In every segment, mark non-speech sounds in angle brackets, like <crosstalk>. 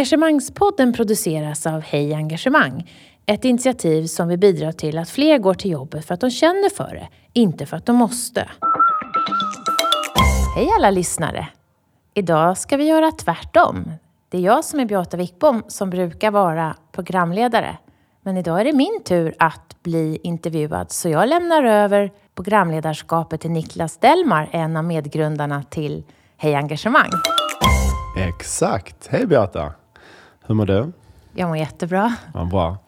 Engagemangspodden produceras av Hej Engagemang. Ett initiativ som vill bidra till att fler går till jobbet för att de känner för det, inte för att de måste. Hej alla lyssnare! Idag ska vi göra tvärtom. Det är jag som är Beata Wickbom som brukar vara programledare. Men idag är det min tur att bli intervjuad så jag lämnar över programledarskapet till Niklas Delmar, en av medgrundarna till Hej Engagemang. Exakt. Hej Beata! Hur mår du? Jag mår jättebra. Ja, bra.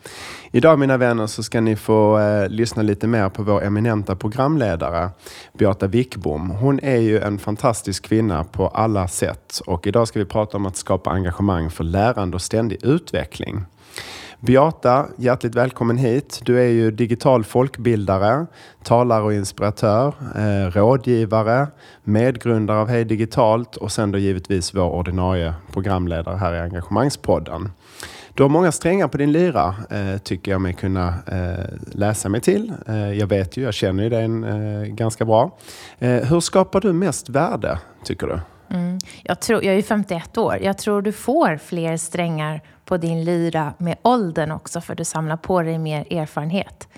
Idag mina vänner så ska ni få eh, lyssna lite mer på vår eminenta programledare Beata Wickbom. Hon är ju en fantastisk kvinna på alla sätt och idag ska vi prata om att skapa engagemang för lärande och ständig utveckling. Beata, hjärtligt välkommen hit. Du är ju digital folkbildare, talare och inspiratör, eh, rådgivare, medgrundare av Hej Digitalt och sen då givetvis vår ordinarie programledare här i Engagemangspodden. Du har många strängar på din lyra, eh, tycker jag mig kunna eh, läsa mig till. Eh, jag vet ju, jag känner ju dig eh, ganska bra. Eh, hur skapar du mest värde, tycker du? Mm. Jag, tror, jag är 51 år. Jag tror du får fler strängar på din lyra med åldern också, för du samlar på dig mer erfarenhet.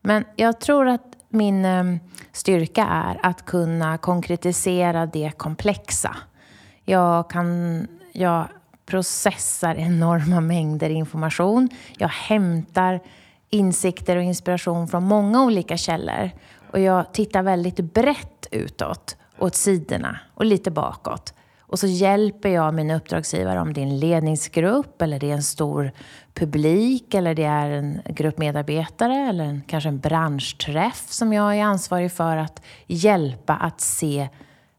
Men jag tror att min eh, styrka är att kunna konkretisera det komplexa. Jag, kan, jag processar enorma mängder information. Jag hämtar insikter och inspiration från många olika källor. Och jag tittar väldigt brett utåt, åt sidorna och lite bakåt. Och så hjälper jag mina uppdragsgivare om det är en ledningsgrupp eller det är en stor publik eller det är en grupp medarbetare eller en, kanske en branschträff som jag är ansvarig för att hjälpa att se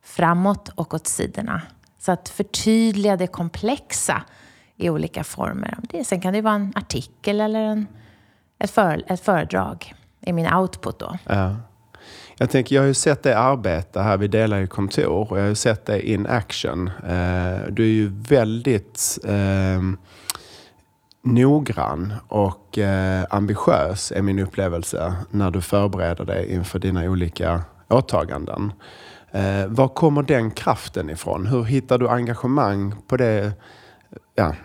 framåt och åt sidorna. Så att förtydliga det komplexa i olika former. Det, sen kan det vara en artikel eller en, ett, för, ett föredrag i min output då. Ja. Jag tänker, jag har ju sett dig arbeta här, vi delar ju kontor och jag har ju sett dig in action. Eh, du är ju väldigt eh, noggrann och eh, ambitiös är min upplevelse när du förbereder dig inför dina olika åtaganden. Eh, var kommer den kraften ifrån? Hur hittar du engagemang på det, ja,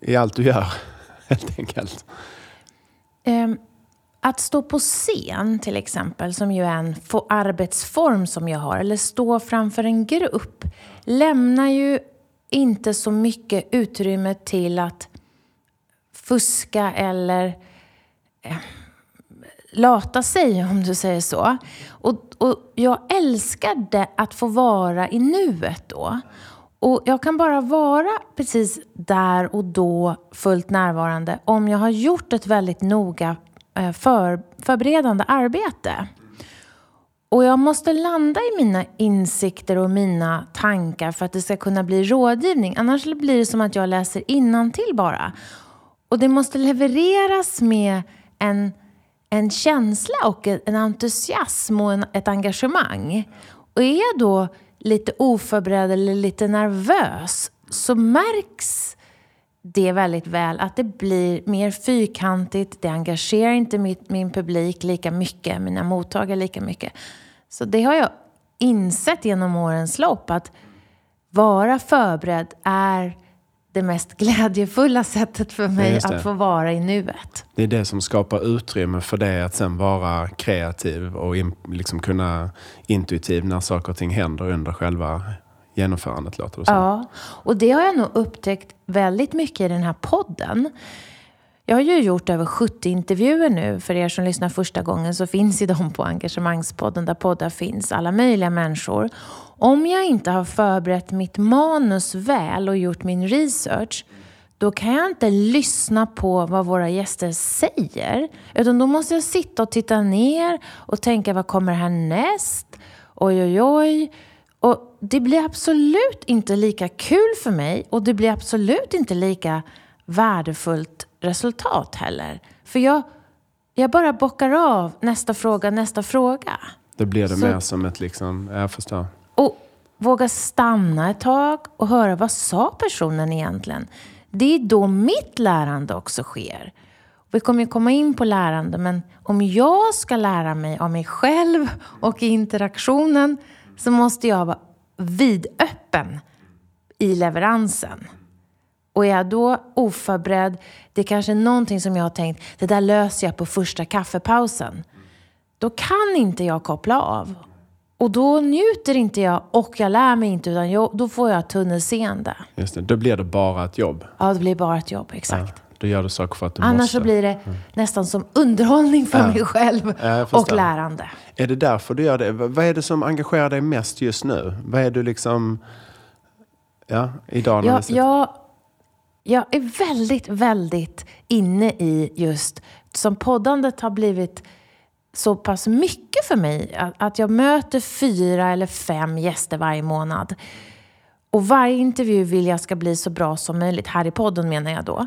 i allt du gör <laughs> helt enkelt? Um att stå på scen till exempel, som ju är en arbetsform som jag har, eller stå framför en grupp, lämnar ju inte så mycket utrymme till att fuska eller eh, lata sig, <laughs> om du säger så. Och, och jag älskade att få vara i nuet då. Och jag kan bara vara precis där och då fullt närvarande om jag har gjort ett väldigt noga Eh, för, förberedande arbete. Och jag måste landa i mina insikter och mina tankar för att det ska kunna bli rådgivning. Annars blir det som att jag läser till bara. Och det måste levereras med en, en känsla och en entusiasm och en, ett engagemang. Och är jag då lite oförberedd eller lite nervös så märks det väldigt väl, att det blir mer fyrkantigt, det engagerar inte mitt, min publik lika mycket, mina mottagare lika mycket. Så det har jag insett genom årens lopp, att vara förberedd är det mest <laughs> glädjefulla sättet för mig att få vara i nuet. Det är det som skapar utrymme för dig att sen vara kreativ och in, liksom kunna intuitiv när saker och ting händer under själva genomförandet låter det som. Ja, och det har jag nog upptäckt väldigt mycket i den här podden. Jag har ju gjort över 70 intervjuer nu. För er som lyssnar första gången så finns ju de på Engagemangspodden där poddar finns. Alla möjliga människor. Om jag inte har förberett mitt manus väl och gjort min research då kan jag inte lyssna på vad våra gäster säger. Utan då måste jag sitta och titta ner och tänka vad kommer härnäst? Oj, oj, oj. Och det blir absolut inte lika kul för mig och det blir absolut inte lika värdefullt resultat heller. För jag, jag bara bockar av nästa fråga, nästa fråga. Då blir det Så, mer som ett liksom, jag förstår. Och våga stanna ett tag och höra vad sa personen egentligen? Det är då mitt lärande också sker. Vi kommer ju komma in på lärande, men om jag ska lära mig av mig själv och i interaktionen så måste jag vara vidöppen i leveransen. Och är jag då oförberedd, det är kanske någonting som jag har tänkt, det där löser jag på första kaffepausen. Då kan inte jag koppla av. Och då njuter inte jag och jag lär mig inte, utan jag, då får jag tunnelseende. Just det, då blir det bara ett jobb. Ja, det blir bara ett jobb, exakt. Ja, då gör du saker för att du Annars måste. så blir det nästan som underhållning för Ja. mig själv Ja, och lärande. Är det därför du gör det? Vad är det som engagerar dig mest just nu? Vad är du liksom... Ja, idag när Jag, jag, jag är väldigt, väldigt inne i just som poddandet har blivit så pass mycket för mig. Att, att jag möter fyra eller fem gäster varje månad. Och varje intervju vill jag ska bli så bra som möjligt. Här i podden menar jag då.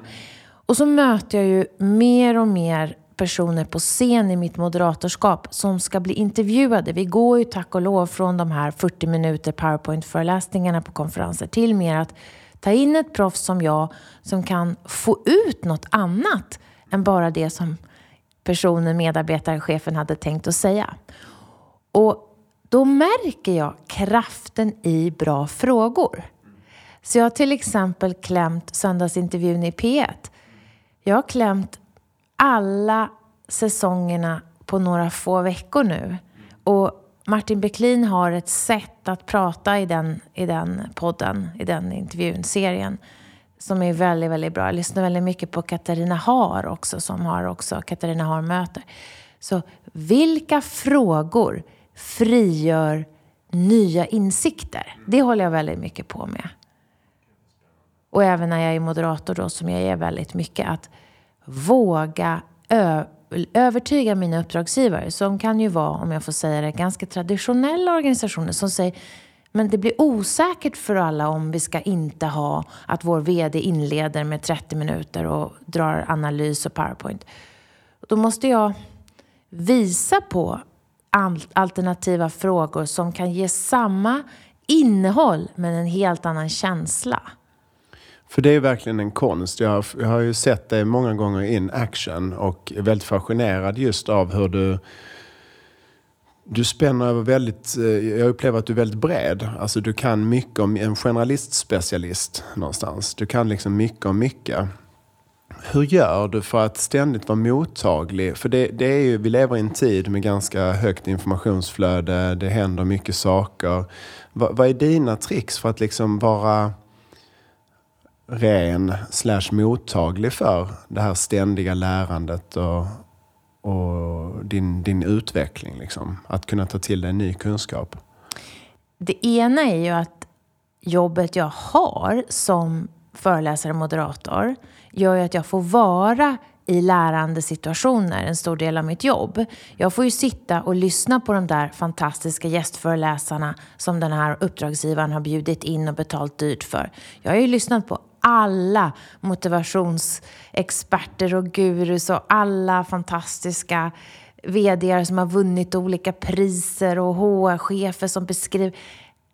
Och så möter jag ju mer och mer personer på scen i mitt moderatorskap som ska bli intervjuade. Vi går ju tack och lov från de här 40 minuter powerpoint-föreläsningarna på konferenser till mer att ta in ett proffs som jag som kan få ut något annat än bara det som personen, medarbetaren, chefen hade tänkt att säga. Och då märker jag kraften i bra frågor. Så jag har till exempel klämt söndagsintervjun i P1. Jag har klämt alla säsongerna på några få veckor nu. Och Martin Beklin har ett sätt att prata i den, i den podden, i den intervjun, serien, som är väldigt, väldigt bra. Jag lyssnar väldigt mycket på Katarina Har också, som har också Katarina Har-möter. Så vilka frågor frigör nya insikter? Det håller jag väldigt mycket på med. Och även när jag är moderator då, som jag är väldigt mycket, att våga ö- övertyga mina uppdragsgivare, som kan ju vara, om jag får säga det, ganska traditionella organisationer som säger men det blir osäkert för alla om vi ska inte ha att vår VD inleder med 30 minuter och drar analys och powerpoint. Då måste jag visa på alternativa frågor som kan ge samma innehåll men en helt annan känsla. För det är verkligen en konst. Jag har, jag har ju sett dig många gånger in action och är väldigt fascinerad just av hur du du spänner över väldigt, eh, jag upplever att du är väldigt bred. Alltså du kan mycket om, en generalist-specialist någonstans. Du kan liksom mycket om mycket. Hur gör du för att ständigt vara mottaglig? För det, det är ju, vi lever i en tid med ganska högt informationsflöde, det händer mycket saker. Va, vad är dina tricks för att liksom vara ren slash mottaglig för det här ständiga lärandet och, och din, din utveckling? Liksom. Att kunna ta till dig ny kunskap. Det ena är ju att jobbet jag har som föreläsare och moderator gör ju att jag får vara i lärande situationer en stor del av mitt jobb. Jag får ju sitta och lyssna på de där fantastiska gästföreläsarna som den här uppdragsgivaren har bjudit in och betalt dyrt för. Jag har ju lyssnat på alla motivationsexperter och gurus och alla fantastiska vd som har vunnit olika priser och HR-chefer som beskriver...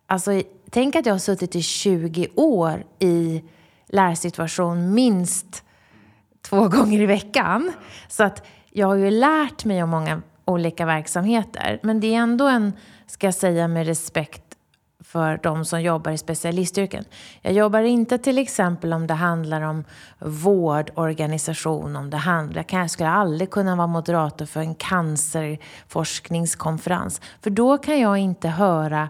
Alltså, tänk att jag har suttit i 20 år i lärsituation minst två gånger i veckan. Så att jag har ju lärt mig om många olika verksamheter. Men det är ändå en, ska jag säga med respekt för de som jobbar i specialistyrken. Jag jobbar inte till exempel om det handlar om vårdorganisation, om det handlar, jag skulle aldrig kunna vara moderator för en cancerforskningskonferens. För då kan jag inte höra,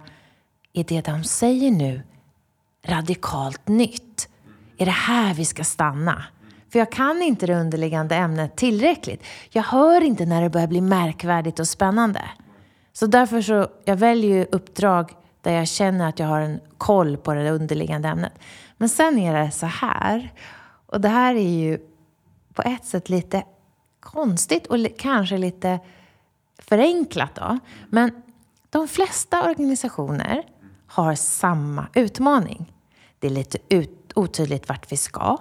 är det de säger nu radikalt nytt? Är det här vi ska stanna? För jag kan inte det underliggande ämnet tillräckligt. Jag hör inte när det börjar bli märkvärdigt och spännande. Så därför så, jag väljer ju uppdrag där jag känner att jag har en koll på det underliggande ämnet. Men sen är det så här, och det här är ju på ett sätt lite konstigt och kanske lite förenklat då. Men de flesta organisationer har samma utmaning. Det är lite ut, otydligt vart vi ska.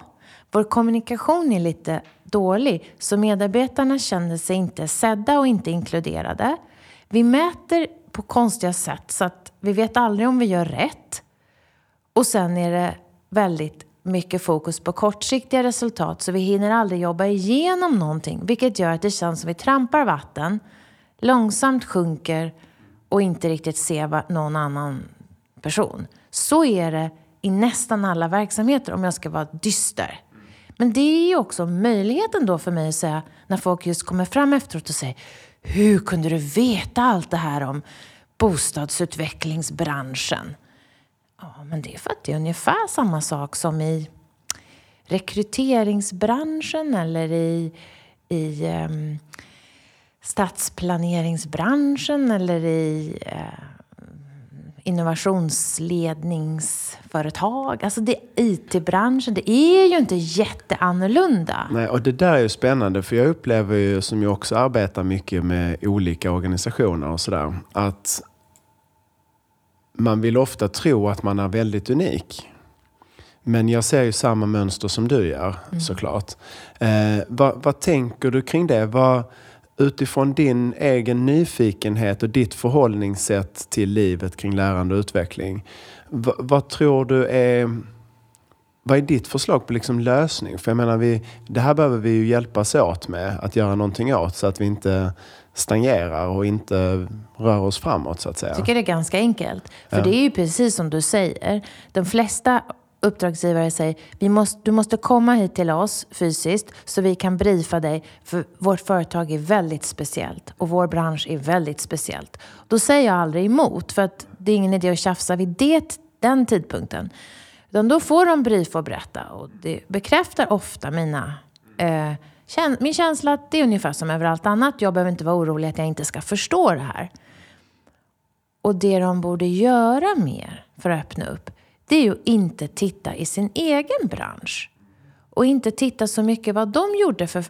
Vår kommunikation är lite dålig, så medarbetarna känner sig inte sedda och inte inkluderade. Vi mäter på konstiga sätt så att vi vet aldrig om vi gör rätt. Och sen är det väldigt mycket fokus på kortsiktiga resultat så vi hinner aldrig jobba igenom någonting vilket gör att det känns som vi trampar vatten, långsamt sjunker och inte riktigt ser vad- någon annan person. Så är det i nästan alla verksamheter om jag ska vara dyster. Men det är ju också möjligheten då för mig att säga, när folk just kommer fram efteråt och säger hur kunde du veta allt det här om bostadsutvecklingsbranschen? Ja, men det är för att det är ungefär samma sak som i rekryteringsbranschen eller i, i um, stadsplaneringsbranschen eller i uh, innovationsledningsföretag. Alltså det IT-branschen, det är ju inte jätteannorlunda. Nej, och det där är ju spännande för jag upplever ju, som jag också arbetar mycket med olika organisationer och sådär, att man vill ofta tro att man är väldigt unik. Men jag ser ju samma mönster som du gör mm. såklart. Eh, vad, vad, tänker du kring det? Vad, utifrån din egen nyfikenhet och ditt förhållningssätt till livet kring lärande och utveckling. vad, vad tror du är vad är ditt förslag på liksom lösning? För jag menar, vi, det här behöver vi ju hjälpas åt med att göra någonting åt så att vi inte stagnerar och inte rör oss framåt så att säga. Jag tycker det är ganska enkelt. För ja. det är ju precis som du säger. De flesta uppdragsgivare säger vi måste, du måste komma hit till oss fysiskt så vi kan briefa dig för vårt företag är väldigt speciellt och vår bransch är väldigt speciellt. Då säger jag aldrig emot för att det är ingen idé att tjafsa vid det, den tidpunkten. Utan då får de briefa och berätta och det bekräftar ofta mina eh, min känsla att det är ungefär som överallt annat. Jag behöver inte vara orolig att jag inte ska förstå det här. Och det de borde göra mer för att öppna upp, det är ju att inte titta i sin egen bransch. Och inte titta så mycket vad de gjorde för,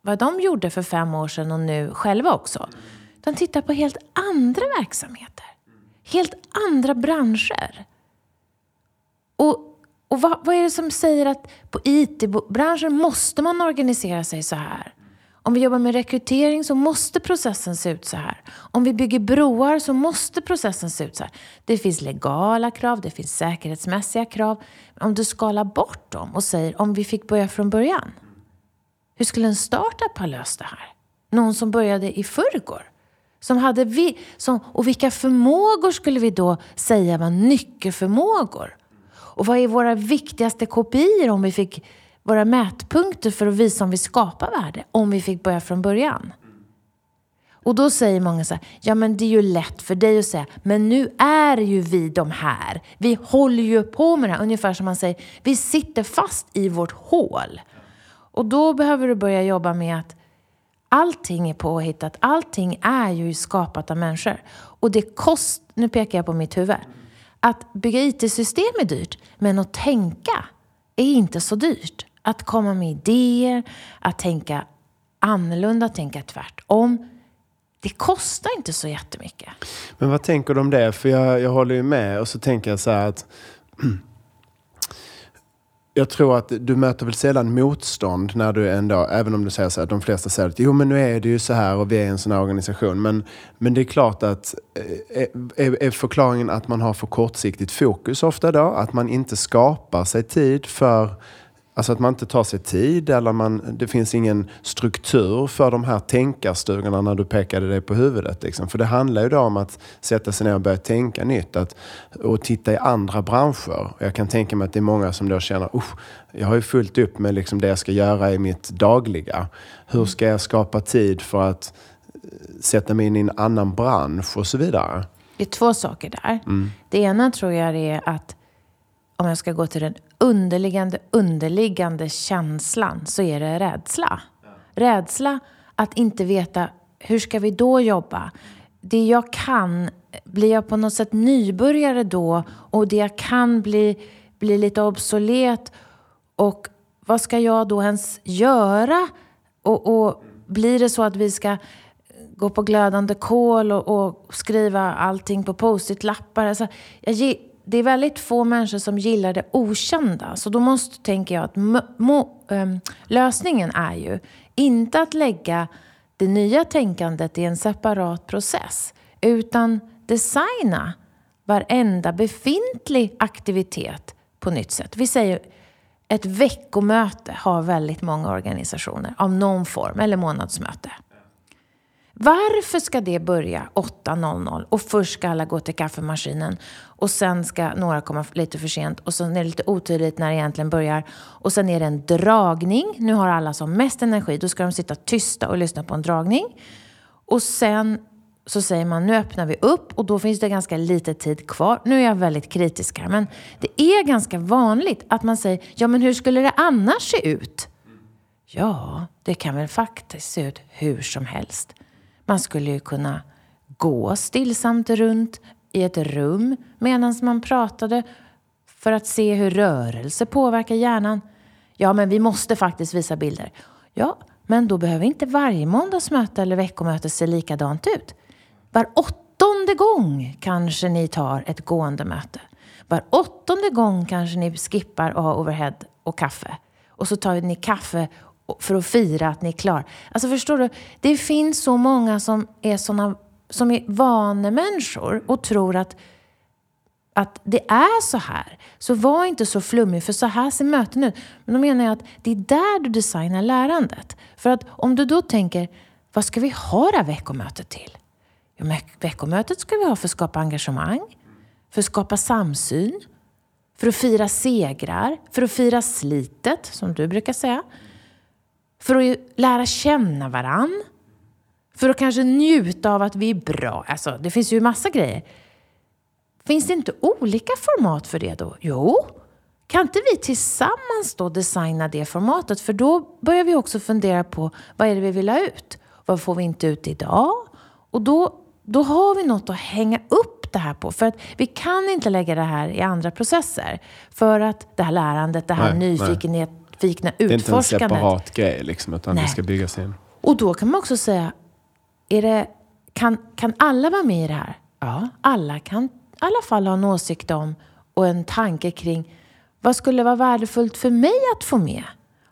vad de gjorde för fem år sedan och nu själva också. Utan titta på helt andra verksamheter. Helt andra branscher. Och och vad, vad är det som säger att på IT-branschen måste man organisera sig så här? Om vi jobbar med rekrytering så måste processen se ut så här. Om vi bygger broar så måste processen se ut så här. Det finns legala krav, det finns säkerhetsmässiga krav. Om du skalar bort dem och säger om vi fick börja från början. Hur skulle en startup ha löst det här? Någon som började i förrgår? Som hade vi, som, och vilka förmågor skulle vi då säga var nyckelförmågor? Och vad är våra viktigaste kopior om vi fick våra mätpunkter för att visa om vi skapar värde? Om vi fick börja från början. Och då säger många så här, ja men det är ju lätt för dig att säga, men nu är ju vi de här. Vi håller ju på med det här. Ungefär som man säger, vi sitter fast i vårt hål. Och då behöver du börja jobba med att allting är påhittat. Allting är ju skapat av människor. Och det kostar, nu pekar jag på mitt huvud. Att bygga IT-system är dyrt, men att tänka är inte så dyrt. Att komma med idéer, att tänka annorlunda, tänka tvärtom. Det kostar inte så jättemycket. Men vad tänker du om det? För jag, jag håller ju med och så tänker jag så här att <clears throat> jag tror att du möter väl sällan motstånd när du ändå, även om du säger så här, de flesta säger att jo men nu är det ju så här och vi är en sån här organisation. Men, men det är klart att eh, eh, är, är förklaringen att man har för kortsiktigt fokus ofta då? Att man inte skapar sig tid för Alltså att man inte tar sig tid eller man, det finns ingen struktur för de här tänkarstugorna när du pekade det på huvudet. Liksom. För det handlar ju då om att sätta sig ner och börja tänka nytt att, och titta i andra branscher. Jag kan tänka mig att det är många som då känner Usch, jag har ju fullt upp med liksom det jag ska göra i mitt dagliga. Hur ska jag skapa tid för att eh, sätta mig in i en annan bransch och så vidare? Det är två saker där. Mm. Det ena tror jag är att om jag ska gå till den underliggande, underliggande känslan så är det rädsla. Rädsla att inte veta hur ska vi då jobba? Det jag kan, blir jag på något sätt nybörjare då? Och det jag kan blir bli lite obsolet. Och vad ska jag då ens göra? Och, och blir det så att vi ska gå på glödande kol och, och skriva allting på post-it-lappar? Alltså, jag, det är väldigt få människor som gillar det okända. Så då måste, tänker jag, att må, um, lösningen är ju inte att lägga det nya tänkandet i en separat process. Utan designa varenda befintlig aktivitet på nytt sätt. Vi säger ett veckomöte har väldigt många organisationer av någon form, eller månadsmöte. Varför ska det börja 8.00 och först ska alla gå till kaffemaskinen och sen ska några komma lite för sent och sen är det lite otydligt när det egentligen börjar. Och sen är det en dragning. Nu har alla som mest energi, då ska de sitta tysta och lyssna på en dragning. Och sen så säger man nu öppnar vi upp och då finns det ganska lite tid kvar. Nu är jag väldigt kritisk här, men det är ganska vanligt att man säger ja men hur skulle det annars se ut? Ja, det kan väl faktiskt se ut hur som helst. Man skulle ju kunna gå stillsamt runt i ett rum medan man pratade för att se hur rörelse påverkar hjärnan. Ja, men vi måste faktiskt visa bilder. Ja, men då behöver inte varje måndagsmöte eller veckomöte se likadant ut. Var åttonde gång kanske ni tar ett gående möte. Var åttonde gång kanske ni skippar att ha overhead och kaffe. Och så tar ni kaffe för att fira att ni är klar. Alltså förstår du? Det finns så många som är såna, som är vanemänniskor och tror att, att det är så här. Så var inte så flummig, för så här ser möten ut. Men då menar jag att det är där du designar lärandet. För att om du då tänker, vad ska vi ha det här veckomötet till? Ja, veckomötet ska vi ha för att skapa engagemang, för att skapa samsyn, för att fira segrar, för att fira slitet, som du brukar säga. För att lära känna varann. För att kanske njuta av att vi är bra. Alltså, det finns ju massa grejer. Finns det inte olika format för det då? Jo, kan inte vi tillsammans då designa det formatet? För då börjar vi också fundera på vad är det vi vill ha ut? Vad får vi inte ut idag? Och då, då har vi något att hänga upp det här på. För att vi kan inte lägga det här i andra processer. För att det här lärandet, det här nej, nyfikenhet, nyfikna utforskandet. Det är inte en separat grej liksom, utan Nej. det ska byggas in. Och då kan man också säga, är det, kan, kan alla vara med i det här? Ja, alla kan i alla fall ha en åsikt om och en tanke kring vad skulle vara värdefullt för mig att få med?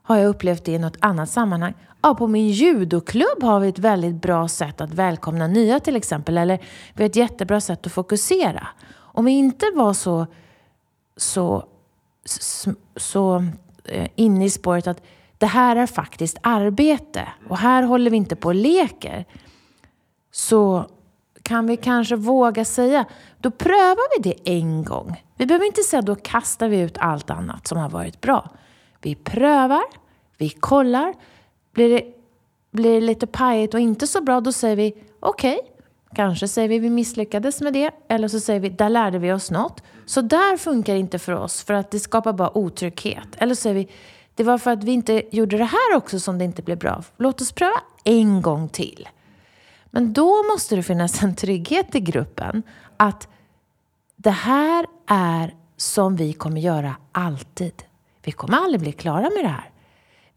Har jag upplevt det i något annat sammanhang? Ja, på min judoklubb har vi ett väldigt bra sätt att välkomna nya till exempel. Eller vi har ett jättebra sätt att fokusera. Om vi inte var så, så, så, så Eh, inne i spåret att det här är faktiskt arbete och här håller vi inte på och leker. Så kan vi kanske våga säga, då prövar vi det en gång. Vi behöver inte säga då kastar vi ut allt annat som har varit bra. Vi prövar, vi kollar. Blir det, blir det lite pajigt och inte så bra, då säger vi okej, okay, Kanske säger vi vi misslyckades med det, eller så säger vi där lärde vi oss något. Så där funkar inte för oss, för att det skapar bara otrygghet. Eller så säger vi det var för att vi inte gjorde det här också som det inte blev bra. Låt oss pröva en gång till. Men då måste det finnas en trygghet i gruppen att det här är som vi kommer göra alltid. Vi kommer aldrig bli klara med det här.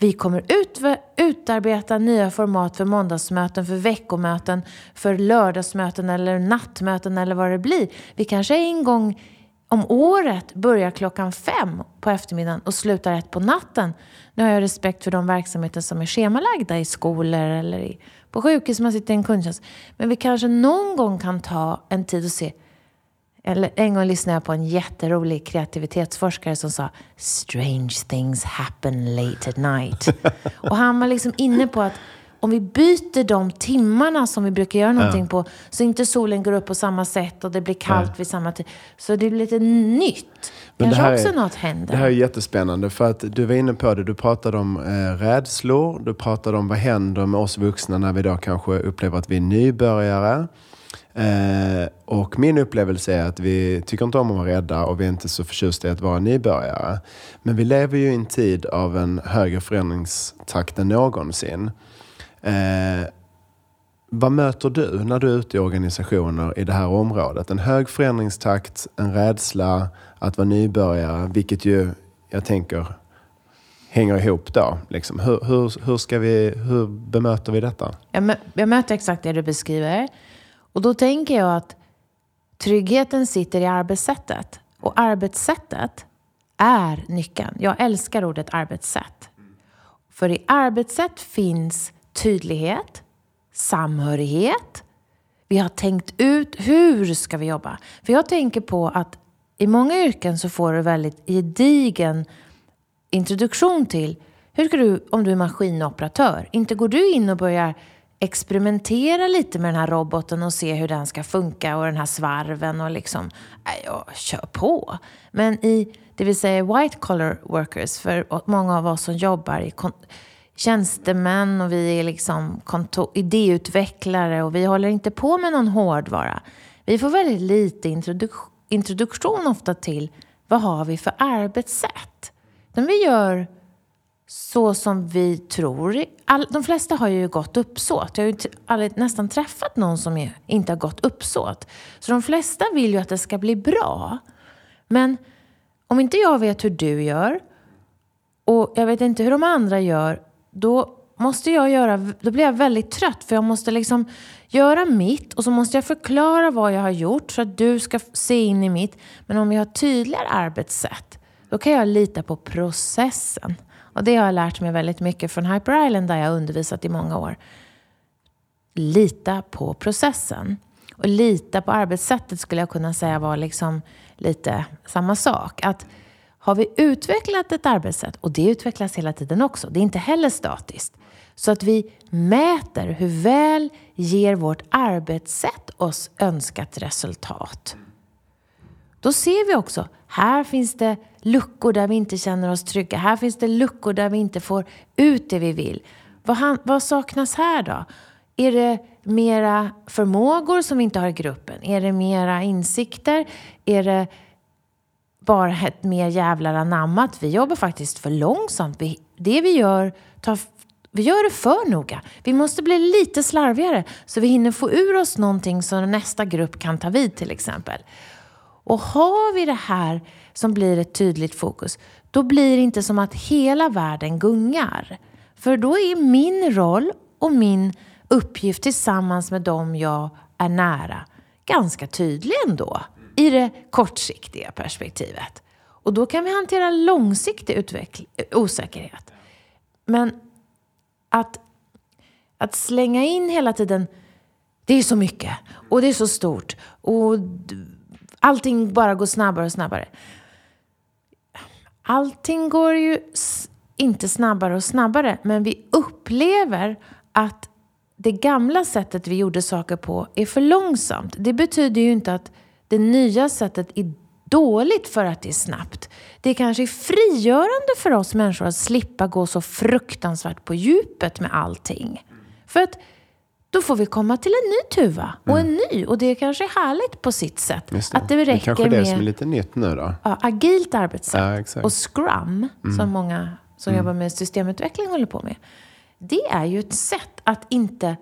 Vi kommer ut, utarbeta nya format för måndagsmöten, för veckomöten, för lördagsmöten eller nattmöten eller vad det blir. Vi kanske en gång om året börjar klockan fem på eftermiddagen och slutar ett på natten. Nu har jag respekt för de verksamheter som är schemalagda i skolor eller på sjukhus, man sitter i en kundtjänst. Men vi kanske någon gång kan ta en tid och se eller en gång lyssnade jag på en jätterolig kreativitetsforskare som sa “Strange things happen late at night”. <laughs> och han var liksom inne på att om vi byter de timmarna som vi brukar göra någonting ja. på så inte solen går upp på samma sätt och det blir kallt ja. vid samma tid. Så det blir lite nytt. Men Kanske det också är, något händer. Det här är jättespännande för att du var inne på det. Du pratade om eh, rädslor. Du pratade om vad händer med oss vuxna när vi då kanske upplever att vi är nybörjare. Eh, och min upplevelse är att vi tycker inte om att vara rädda och vi är inte så förtjusta i att vara nybörjare. Men vi lever ju i en tid av en högre förändringstakt än någonsin. Eh, vad möter du när du är ute i organisationer i det här området? En hög förändringstakt, en rädsla att vara nybörjare, vilket ju, jag tänker, hänger ihop då. Liksom. Hur, hur, hur, ska vi, hur bemöter vi detta? Jag, mö, jag möter exakt det du beskriver. Och då tänker jag att tryggheten sitter i arbetssättet. Och arbetssättet är nyckeln. Jag älskar ordet arbetssätt. För i arbetssätt finns tydlighet, samhörighet. Vi har tänkt ut hur ska vi jobba. För jag tänker på att i många yrken så får du väldigt gedigen introduktion till hur ska du, om du är maskinoperatör, inte går du in och börjar experimentera lite med den här roboten och se hur den ska funka och den här svarven och liksom, nej, jag kör på. Men i, det vill säga white collar workers, för många av oss som jobbar i tjänstemän och vi är liksom idéutvecklare och vi håller inte på med någon hårdvara. Vi får väldigt lite introduk introduktion ofta till vad har vi för arbetssätt. Men vi gör så som vi tror. All, de flesta har ju gott uppsåt. Jag har ju aldrig, nästan träffat någon som är, inte har gott uppsåt. Så de flesta vill ju att det ska bli bra. Men om inte jag vet hur du gör och jag vet inte hur de andra gör, då måste jag göra, då blir jag väldigt trött för jag måste liksom göra mitt och så måste jag förklara vad jag har gjort så att du ska se in i mitt. Men om jag har tydligare arbetssätt, då kan jag lita på processen. Och det har jag lärt mig väldigt mycket från Hyper Island där jag undervisat i många år. Lita på processen. Och lita på arbetssättet skulle jag kunna säga var liksom lite samma sak. Att har vi utvecklat ett arbetssätt, och det utvecklas hela tiden också, det är inte heller statiskt, så att vi mäter hur väl ger vårt arbetssätt oss önskat resultat. Då ser vi också, här finns det luckor där vi inte känner oss trygga. Här finns det luckor där vi inte får ut det vi vill. Vad, vad saknas här då? Är det mera förmågor som vi inte har i gruppen? Är det mera insikter? Är det bara ett mer jävlar anammat? Vi jobbar faktiskt för långsamt. Vi, det vi gör tar vi gör det för noga. Vi måste bli lite slarvigare så vi hinner få ur oss någonting som nästa grupp kan ta vid till exempel. Och har vi det här som blir ett tydligt fokus, då blir det inte som att hela världen gungar. För då är min roll och min uppgift tillsammans med dem jag är nära ganska tydlig ändå i det kortsiktiga perspektivet. Och då kan vi hantera långsiktig osäkerhet. Men att, att slänga in hela tiden, det är så mycket och det är så stort och allting bara går snabbare och snabbare. Allting går ju inte snabbare och snabbare, men vi upplever att det gamla sättet vi gjorde saker på är för långsamt. Det betyder ju inte att det nya sättet är dåligt för att det är snabbt. Det kanske är frigörande för oss människor att slippa gå så fruktansvärt på djupet med allting. För att då får vi komma till en ny tuva och en mm. ny. Och det kanske är härligt på sitt sätt. Det. Att det räcker det kanske är det med, som är lite nytt nu då. Ja, agilt arbetssätt. Ja, och Scrum, mm. som många som mm. jobbar med systemutveckling håller på med. Det är ju ett sätt att inte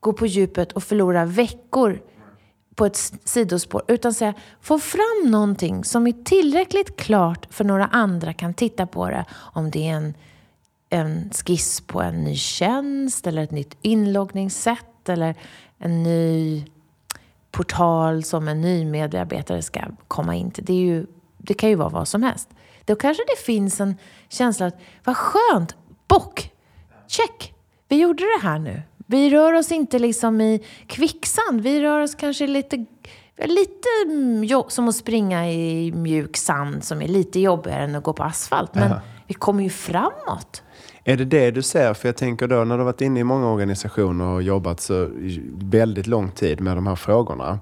gå på djupet och förlora veckor på ett sidospår. Utan säga, få fram någonting som är tillräckligt klart för några andra kan titta på det. Om det är en en skiss på en ny tjänst eller ett nytt inloggningssätt eller en ny portal som en ny medarbetare ska komma in till. Det, är ju, det kan ju vara vad som helst. Då kanske det finns en känsla att vad skönt, bock, check, vi gjorde det här nu. Vi rör oss inte liksom i kvicksand, vi rör oss kanske lite lite som att springa i mjuk sand som är lite jobbigare än att gå på asfalt. Men Aha. vi kommer ju framåt. Är det det du ser? För jag tänker då när du varit inne i många organisationer och jobbat så väldigt lång tid med de här frågorna.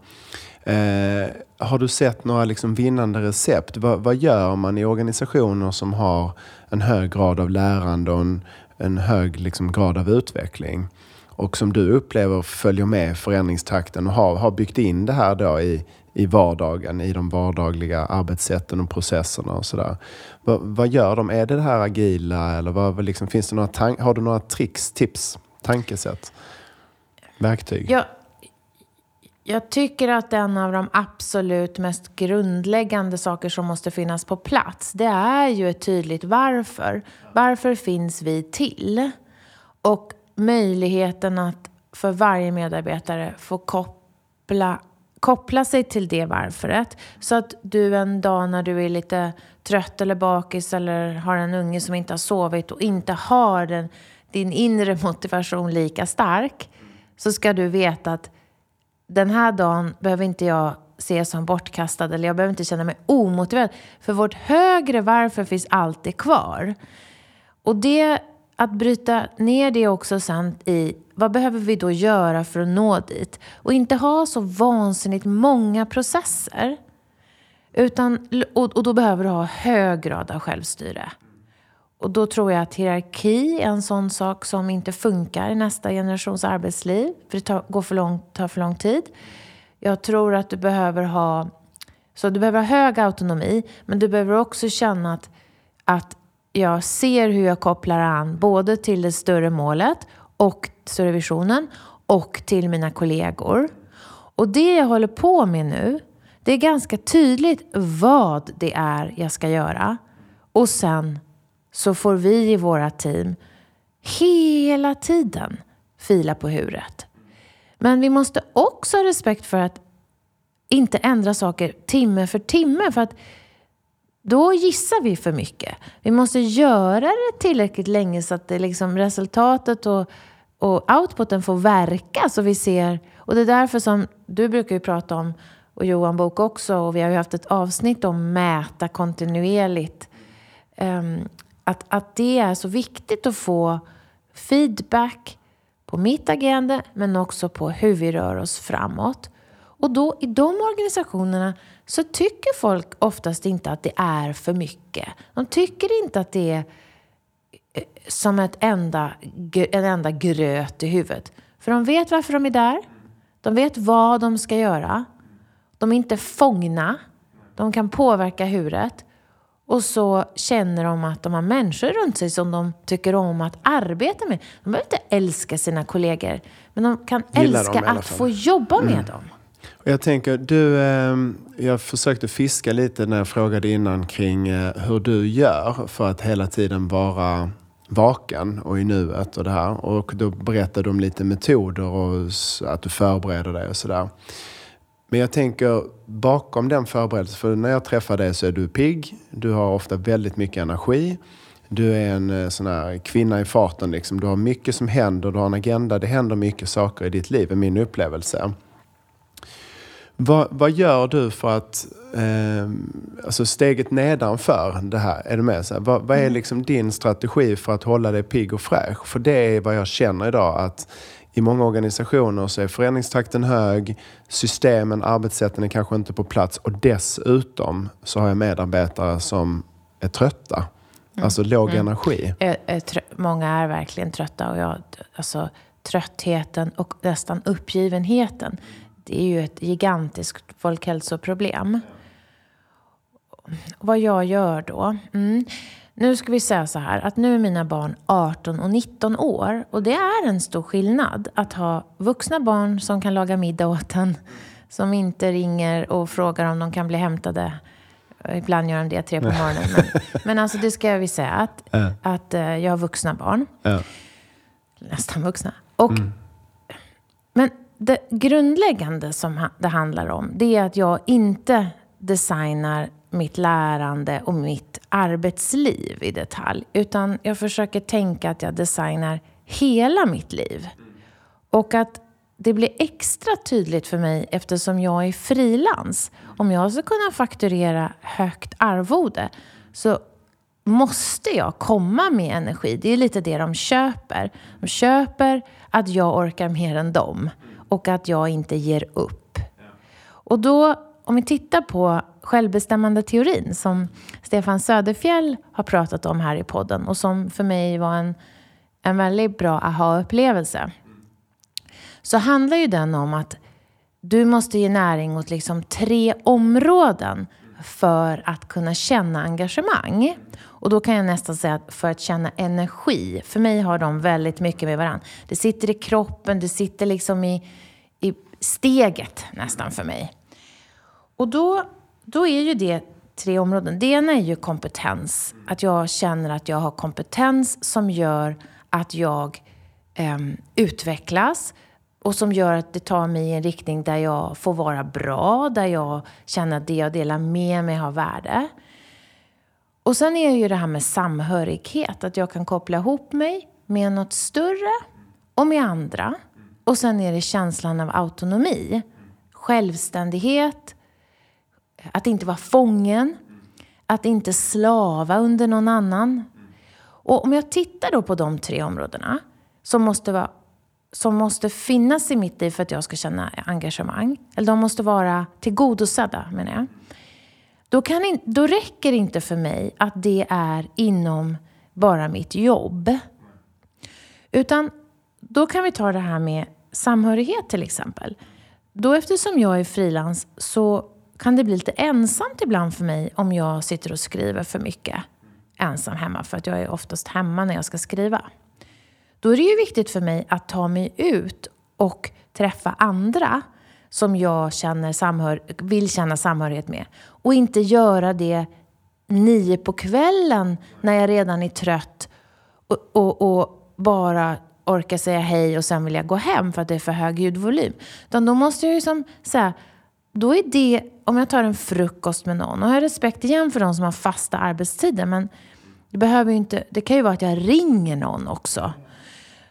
Eh, har du sett några liksom vinnande recept? Vad, vad, gör man i organisationer som har en hög grad av lärande och en, en hög liksom grad av utveckling? Och som du upplever följer med förändringstakten och har, har byggt in det här då i, i vardagen, i de vardagliga arbetssätten och processerna och sådär. Vad, vad gör de? Är det det här agila eller vad, liksom, finns det några har du några tricks, tips, tankesätt, verktyg? Jag, jag tycker att en av de absolut mest grundläggande saker som måste finnas på plats, det är ju ett tydligt varför. Varför finns vi till? Och möjligheten att för varje medarbetare få koppla koppla sig till det varföret. Så att du en dag när du är lite trött eller bakis eller har en unge som inte har sovit och inte har den, din inre motivation lika stark så ska du veta att den här dagen behöver inte jag se som bortkastad eller jag behöver inte känna mig omotiverad. För vårt högre varför finns alltid kvar. Och det att bryta ner det också sen i vad behöver vi då göra för att nå dit? Och inte ha så vansinnigt många processer. Utan, och, och då behöver du ha hög grad av självstyre. Och då tror jag att hierarki är en sån sak som inte funkar i nästa generations arbetsliv. För det tar, går för lång, tar för lång tid. Jag tror att du behöver ha så du behöver ha hög autonomi, men du behöver också känna att, att jag ser hur jag kopplar an både till det större målet och större visionen och till mina kollegor. Och det jag håller på med nu, det är ganska tydligt vad det är jag ska göra. Och sen så får vi i våra team hela tiden fila på huret. Men vi måste också ha respekt för att inte ändra saker timme för timme. För att då gissar vi för mycket. Vi måste göra det tillräckligt länge så att det liksom resultatet och, och outputen får verka. Så vi ser, och det är därför som du brukar ju prata om, och Johan Bok också, och vi har ju haft ett avsnitt om mäta kontinuerligt. Um, att, att det är så viktigt att få feedback på mitt agerande men också på hur vi rör oss framåt. Och då i de organisationerna så tycker folk oftast inte att det är för mycket. De tycker inte att det är eh, som ett enda, en enda gröt i huvudet. För de vet varför de är där. De vet vad de ska göra. De är inte fångna. De kan påverka huret. Och så känner de att de har människor runt sig som de tycker om att arbeta med. De behöver inte älska sina kollegor, men de kan Gillar älska att få jobba med mm. dem. Jag tänker, du, ehm, jag försökte fiska lite när jag frågade innan kring eh, hur du gör för att hela tiden vara vaken och i nuet och det här. Och då berättade du om lite metoder och att du förbereder dig och sådär. Men jag tänker bakom den förberedelsen, för när jag träffar dig så är du pigg, du har ofta väldigt mycket energi. Du är en eh, sån här kvinna i farten. Liksom. Du har mycket som händer, du har en agenda. Det händer mycket saker i ditt liv, är min upplevelse. Vad, vad gör du för att, eh, alltså steget nedanför det här, är du med? Så här, vad, vad, är mm. liksom din strategi för att hålla dig pigg och fräsch? För det är vad jag känner idag att i många organisationer så är förändringstakten hög, systemen, arbetssätten är kanske inte på plats och dessutom så har jag medarbetare som är trötta. Mm. Alltså låg mm. energi. Många är verkligen trötta och jag, alltså, tröttheten och nästan uppgivenheten det är ju ett gigantiskt folkhälsoproblem. Vad jag gör då? Mm. Nu ska vi säga så här att nu är mina barn 18 och 19 år och det är en stor skillnad att ha vuxna barn som kan laga middag åt en, som inte ringer och frågar om de kan bli hämtade. Ibland gör de det tre på morgonen. Men, <laughs> men alltså det ska vi säga att, att uh, jag har vuxna barn. Nästan vuxna. Och, mm. Det grundläggande som det handlar om, det är att jag inte designar mitt lärande och mitt arbetsliv i detalj. Utan jag försöker tänka att jag designar hela mitt liv. Och att det blir extra tydligt för mig eftersom jag är frilans. Om jag ska kunna fakturera högt arvode så måste jag komma med energi. Det är lite det de köper. De köper att jag orkar mer än dem och att jag inte ger upp. Och då, om vi tittar på självbestämmande teorin som Stefan Söderfjell har pratat om här i podden och som för mig var en, en väldigt bra aha-upplevelse. Så handlar ju den om att du måste ge näring åt liksom tre områden för att kunna känna engagemang. Och då kan jag nästan säga att för att känna energi, för mig har de väldigt mycket med varandra. Det sitter i kroppen, det sitter liksom i, i steget nästan för mig. Och då, då är ju det tre områden. Det ena är ju kompetens. Att jag känner att jag har kompetens som gör att jag eh, utvecklas och som gör att det tar mig i en riktning där jag får vara bra, där jag känner att det jag delar med mig har värde. Och sen är ju det här med samhörighet, att jag kan koppla ihop mig med något större och med andra. Och sen är det känslan av autonomi, självständighet, att inte vara fången, att inte slava under någon annan. Och om jag tittar då på de tre områdena som måste, vara, som måste finnas i mitt liv för att jag ska känna engagemang, eller de måste vara tillgodosedda menar jag. Då, kan in, då räcker det inte för mig att det är inom bara mitt jobb. Utan då kan vi ta det här med samhörighet till exempel. Då eftersom jag är frilans så kan det bli lite ensamt ibland för mig om jag sitter och skriver för mycket ensam hemma. För att jag är oftast hemma när jag ska skriva. Då är det ju viktigt för mig att ta mig ut och träffa andra som jag känner samhör vill känna samhörighet med. Och inte göra det nio på kvällen när jag redan är trött och, och, och bara orkar säga hej och sen vill jag gå hem för att det är för hög ljudvolym. Utan då måste jag ju som säga, då är det, om jag tar en frukost med någon, och jag har respekt igen för de som har fasta arbetstider, men det, behöver inte, det kan ju vara att jag ringer någon också.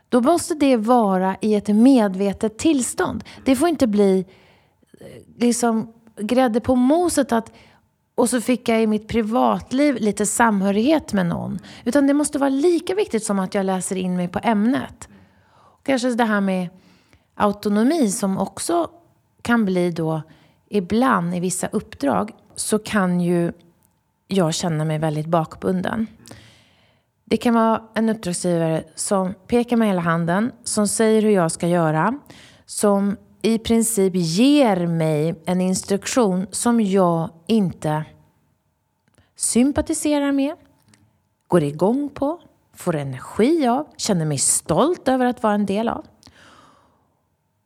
Då måste det vara i ett medvetet tillstånd. Det får inte bli eh, liksom grädde på moset att och så fick jag i mitt privatliv lite samhörighet med någon. Utan det måste vara lika viktigt som att jag läser in mig på ämnet. Kanske det här med autonomi som också kan bli då ibland i vissa uppdrag så kan ju jag känna mig väldigt bakbunden. Det kan vara en uppdragsgivare som pekar med hela handen, som säger hur jag ska göra, som i princip ger mig en instruktion som jag inte sympatiserar med, går igång på, får energi av, känner mig stolt över att vara en del av.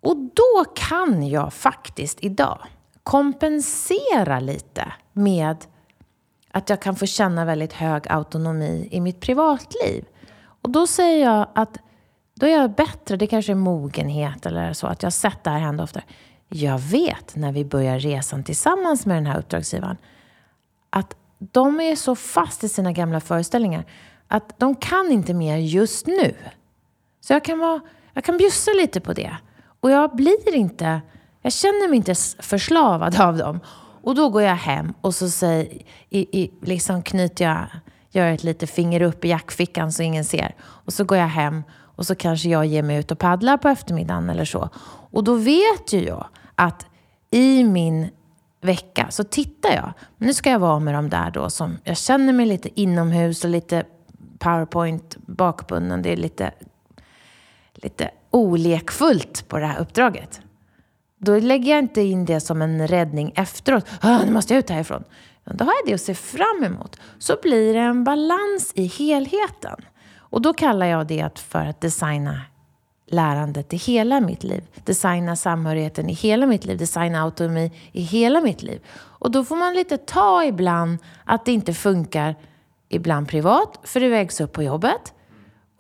Och då kan jag faktiskt idag kompensera lite med att jag kan få känna väldigt hög autonomi i mitt privatliv. Och då säger jag att då är jag bättre, det kanske är mogenhet eller så, att jag har sett det här hända ofta. Jag vet när vi börjar resan tillsammans med den här uppdragsgivaren att de är så fast i sina gamla föreställningar att de kan inte mer just nu. Så jag kan, vara, jag kan bjussa lite på det. Och jag blir inte, jag känner mig inte förslavad av dem. Och då går jag hem och så säger, i, i, liksom knyter jag, gör ett litet finger upp i jackfickan så ingen ser. Och så går jag hem och så kanske jag ger mig ut och paddlar på eftermiddagen eller så. Och då vet ju jag att i min vecka så tittar jag. Nu ska jag vara med de där då som jag känner mig lite inomhus och lite powerpoint bakbunden. Det är lite, lite olekfullt på det här uppdraget. Då lägger jag inte in det som en räddning efteråt. Ah, nu måste jag ut härifrån. Då har jag det att se fram emot. Så blir det en balans i helheten. Och då kallar jag det för att designa lärandet i hela mitt liv. Designa samhörigheten i hela mitt liv. Designa autonomi i hela mitt liv. Och då får man lite ta ibland att det inte funkar ibland privat, för det vägs upp på jobbet.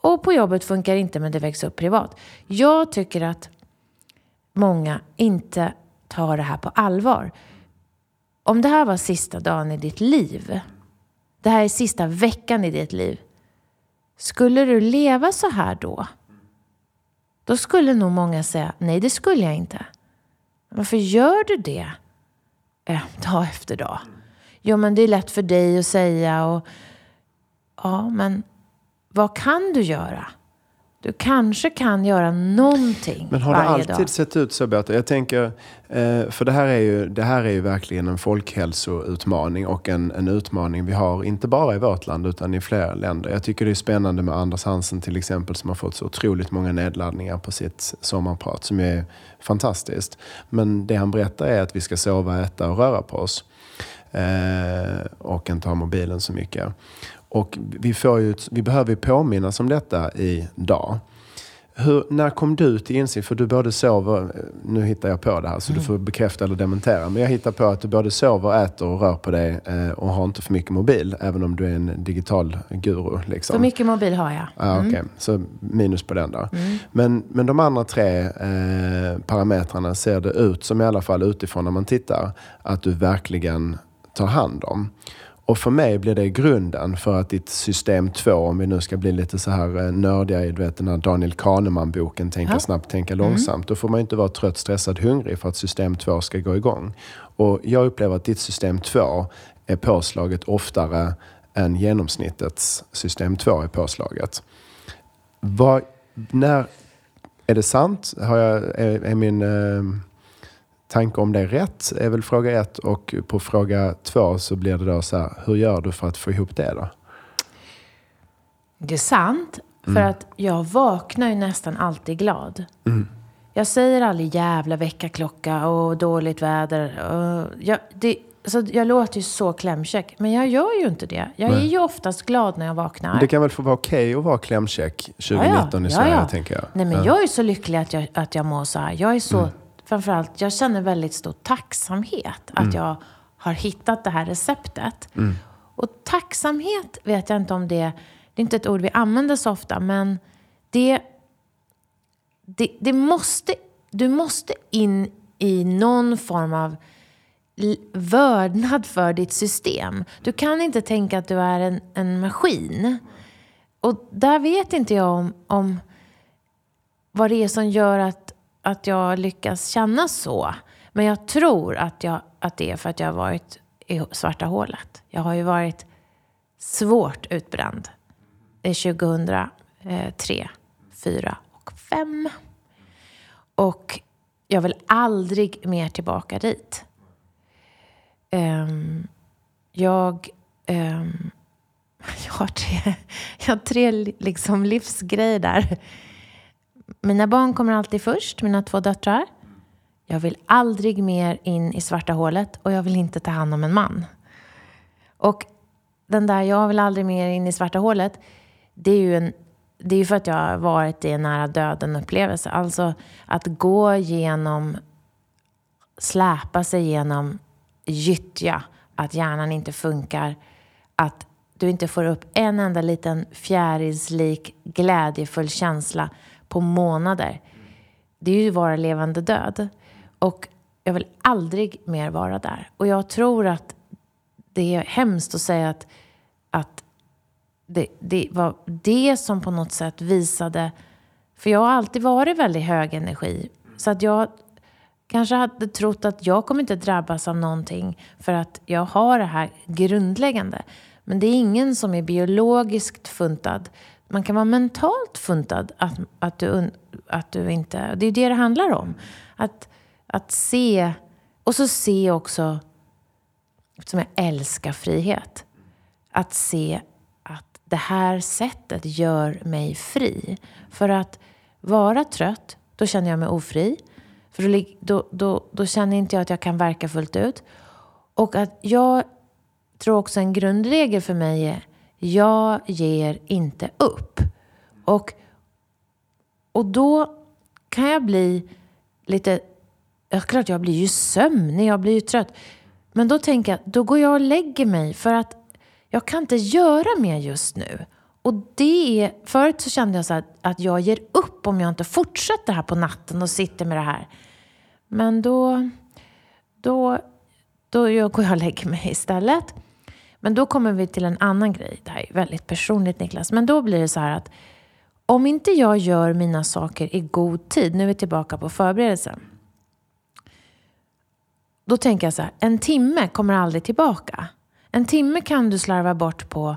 Och på jobbet funkar det inte, men det vägs upp privat. Jag tycker att många inte tar det här på allvar. Om det här var sista dagen i ditt liv, det här är sista veckan i ditt liv, skulle du leva så här då? Då skulle nog många säga, nej det skulle jag inte. Varför gör du det eh, dag efter dag? Jo, men det är lätt för dig att säga och ja, men vad kan du göra? Du kanske kan göra någonting Men har det alltid dag. sett ut så Berta? Jag tänker, eh, för det här, är ju, det här är ju verkligen en folkhälsoutmaning och en, en utmaning vi har inte bara i vårt land utan i flera länder. Jag tycker det är spännande med Anders Hansen till exempel som har fått så otroligt många nedladdningar på sitt sommarprat som är fantastiskt. Men det han berättar är att vi ska sova, äta och röra på oss. Eh, och inte ha mobilen så mycket. Och vi, får ju, vi behöver påminnas om detta idag. Hur, när kom du till insikt? För du både sover, nu hittar jag på det här så mm. du får bekräfta eller dementera. Men jag hittar på att du både sover, äter och rör på dig eh, och har inte för mycket mobil. Även om du är en digital guru. Liksom. För mycket mobil har jag. Mm. Ah, okay. Så minus på den då. Mm. Men, men de andra tre eh, parametrarna ser det ut som i alla fall utifrån när man tittar att du verkligen tar hand om. Och för mig blir det grunden för att ditt system 2, om vi nu ska bli lite så här eh, nördiga i du vet, den här Daniel Kahneman-boken, Tänka ja. snabbt, tänka långsamt. Mm. Då får man inte vara trött, stressad, hungrig för att system 2 ska gå igång. Och jag upplever att ditt system 2 är påslaget oftare än genomsnittets system 2 är påslaget. Vad, när, är det sant? Har jag, är, är min eh, tanke om det rätt? är väl fråga ett. Och på fråga två så blir det då så här, hur gör du för att få ihop det då? Det är sant. För mm. att jag vaknar ju nästan alltid glad. Mm. Jag säger aldrig jävla väckarklocka och dåligt väder. Och jag, det, så jag låter ju så klämkäck. Men jag gör ju inte det. Jag Nej. är ju oftast glad när jag vaknar. Det kan väl få vara okej okay att vara klämkäck 2019 ja, ja. i Sverige, ja, tänker jag. Nej, men jag är så lycklig att jag, att jag mår så här. Jag är så, mm. Framförallt, jag känner väldigt stor tacksamhet att mm. jag har hittat det här receptet. Mm. Och tacksamhet vet jag inte om det, det är inte ett ord vi använder så ofta, men det, det, det måste, du måste in i någon form av vördnad för ditt system. Du kan inte tänka att du är en, en maskin. Och där vet inte jag om, om vad det är som gör att, att jag lyckas känna så. Men jag tror att, jag, att det är för att jag har varit i svarta hålet. Jag har ju varit svårt utbränd 2003, 2004 och 2005. Och jag vill aldrig mer tillbaka dit. Um, jag, um, <laughs> jag har tre, jag har tre liksom livsgrejer där. Mina barn kommer alltid först, mina två döttrar. Jag vill aldrig mer in i svarta hålet och jag vill inte ta hand om en man. Och den där jag vill aldrig mer in i svarta hålet, det är ju en, det är för att jag har varit i en nära döden-upplevelse. Alltså att gå genom, släpa sig genom gyttja, att hjärnan inte funkar, att du inte får upp en enda liten fjärilslik glädjefull känsla på månader. Det är ju vara levande död. Och jag vill aldrig mer vara där. Och jag tror att det är hemskt att säga att, att det, det var det som på något sätt visade... För jag har alltid varit väldigt hög energi. Så att jag kanske hade trott att jag kommer inte drabbas av någonting för att jag har det här grundläggande. Men det är ingen som är biologiskt funtad. Man kan vara mentalt funtad att, att, du, att du inte... Det är ju det det handlar om. Att, att se, och så se också, som jag älskar frihet, att se att det här sättet gör mig fri. För att vara trött, då känner jag mig ofri. För då, då, då, då känner inte jag att jag kan verka fullt ut. Och att jag tror också en grundregel för mig är jag ger inte upp. Och, och då kan jag bli lite... Ja, klart jag blir ju sömnig, jag blir ju trött. Men då tänker jag, då går jag och lägger mig för att jag kan inte göra mer just nu. Och det är, förut så kände jag så att, att jag ger upp om jag inte fortsätter här på natten och sitter med det här. Men då, då, då går jag och lägger mig istället. Men då kommer vi till en annan grej. Det här är väldigt personligt Niklas. Men då blir det så här att om inte jag gör mina saker i god tid, nu är vi tillbaka på förberedelsen. Då tänker jag så här, en timme kommer aldrig tillbaka. En timme kan du slarva bort på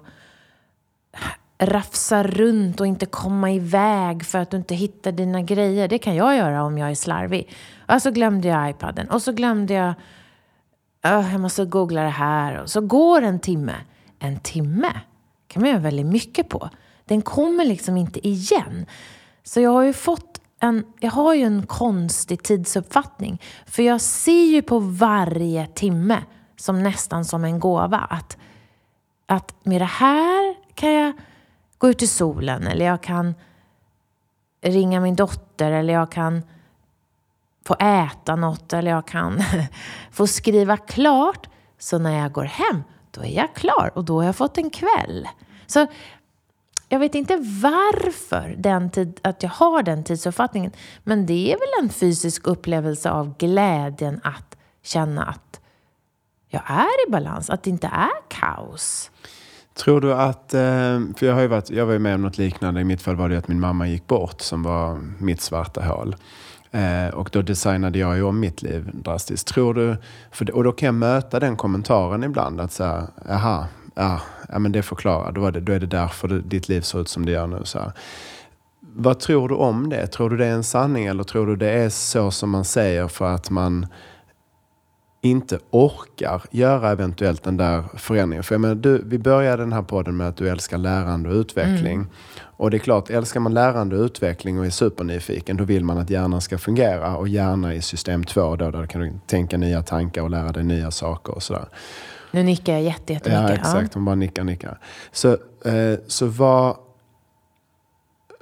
rafsa runt och inte komma iväg för att du inte hittar dina grejer. Det kan jag göra om jag är slarvig. Och så glömde jag iPaden och så glömde jag, Öh, jag måste googla det här. Och så går en timme. En timme kan man göra väldigt mycket på. Den kommer liksom inte igen. Så jag har ju fått en, jag har ju en konstig tidsuppfattning. För jag ser ju på varje timme som nästan som en gåva. Att, att med det här kan jag gå ut i solen eller jag kan ringa min dotter eller jag kan få äta något eller jag kan <laughs> få skriva klart. Så när jag går hem, då är jag klar och då har jag fått en kväll. Så jag vet inte varför den tid, att jag har den tidsuppfattningen. Men det är väl en fysisk upplevelse av glädjen att känna att jag är i balans, att det inte är kaos. Tror du att, eh, för jag har ju varit, jag var ju med om något liknande. I mitt fall var det att min mamma gick bort som var mitt svarta hål. Eh, och då designade jag ju om mitt liv drastiskt. Tror du, för, och då kan jag möta den kommentaren ibland att säga, aha, ja, ja men det förklarar, då är det, då är det därför det, ditt liv ser ut som det gör nu. Så här. Vad tror du om det? Tror du det är en sanning eller tror du det är så som man säger för att man inte orkar göra eventuellt den där förändringen. För jag menar, du, vi började den här podden med att du älskar lärande och utveckling. Mm. Och det är klart, älskar man lärande och utveckling och är supernyfiken, då vill man att hjärnan ska fungera. Och gärna i system 2 då, där kan du tänka nya tankar och lära dig nya saker och sådär. Nu nickar jag jättemycket. Ja, exakt. Hon bara nickar, nickar. Så, eh, så vad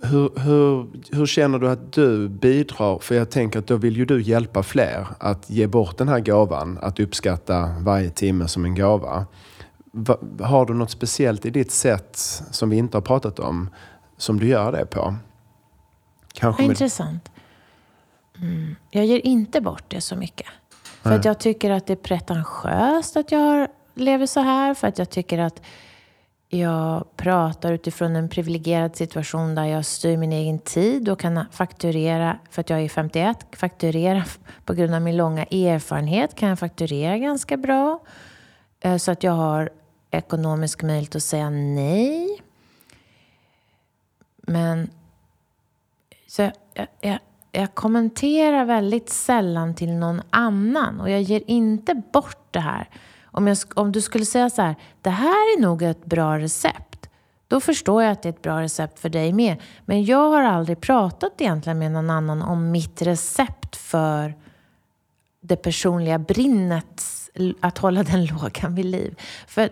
hur, hur, hur känner du att du bidrar? För jag tänker att då vill ju du hjälpa fler att ge bort den här gåvan, att uppskatta varje timme som en gåva. Va, har du något speciellt i ditt sätt som vi inte har pratat om som du gör det på? Kanske. Intressant. Mm. Jag ger inte bort det så mycket. För Nej. att jag tycker att det är pretentiöst att jag lever så här. För att jag tycker att jag pratar utifrån en privilegierad situation där jag styr min egen tid och kan fakturera, för att jag är 51, fakturera <laughs> på grund av min långa erfarenhet kan jag fakturera ganska bra. Eh, så att jag har ekonomisk möjlighet att säga nej. Men så jag, jag, jag kommenterar väldigt sällan till någon annan och jag ger inte bort det här. Om, jag, om du skulle säga så här, det här är nog ett bra recept. Då förstår jag att det är ett bra recept för dig med. Men jag har aldrig pratat egentligen med någon annan om mitt recept för det personliga brinnet, att hålla den <laughs> lågan vid liv. För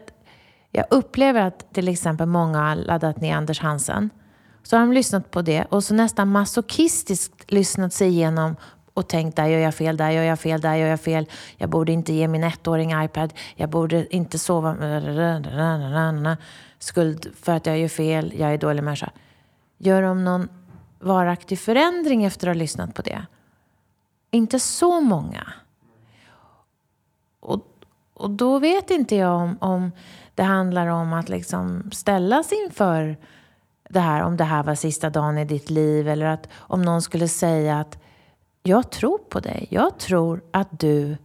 jag upplever att till exempel många har laddat ner Anders Hansen. Så har de lyssnat på det och så nästan masochistiskt lyssnat sig igenom och tänkt där gör jag fel, där gör jag fel, där gör jag fel. Jag borde inte ge min ettåring iPad. Jag borde inte sova. Skuld för att jag gör fel. Jag är dålig människa. Gör de någon varaktig förändring efter att ha lyssnat på det? Inte så många. Och, och då vet inte jag om, om det handlar om att liksom ställas inför det här, om det här var sista dagen i ditt liv eller att om någon skulle säga att jag tror på dig. Jag tror att du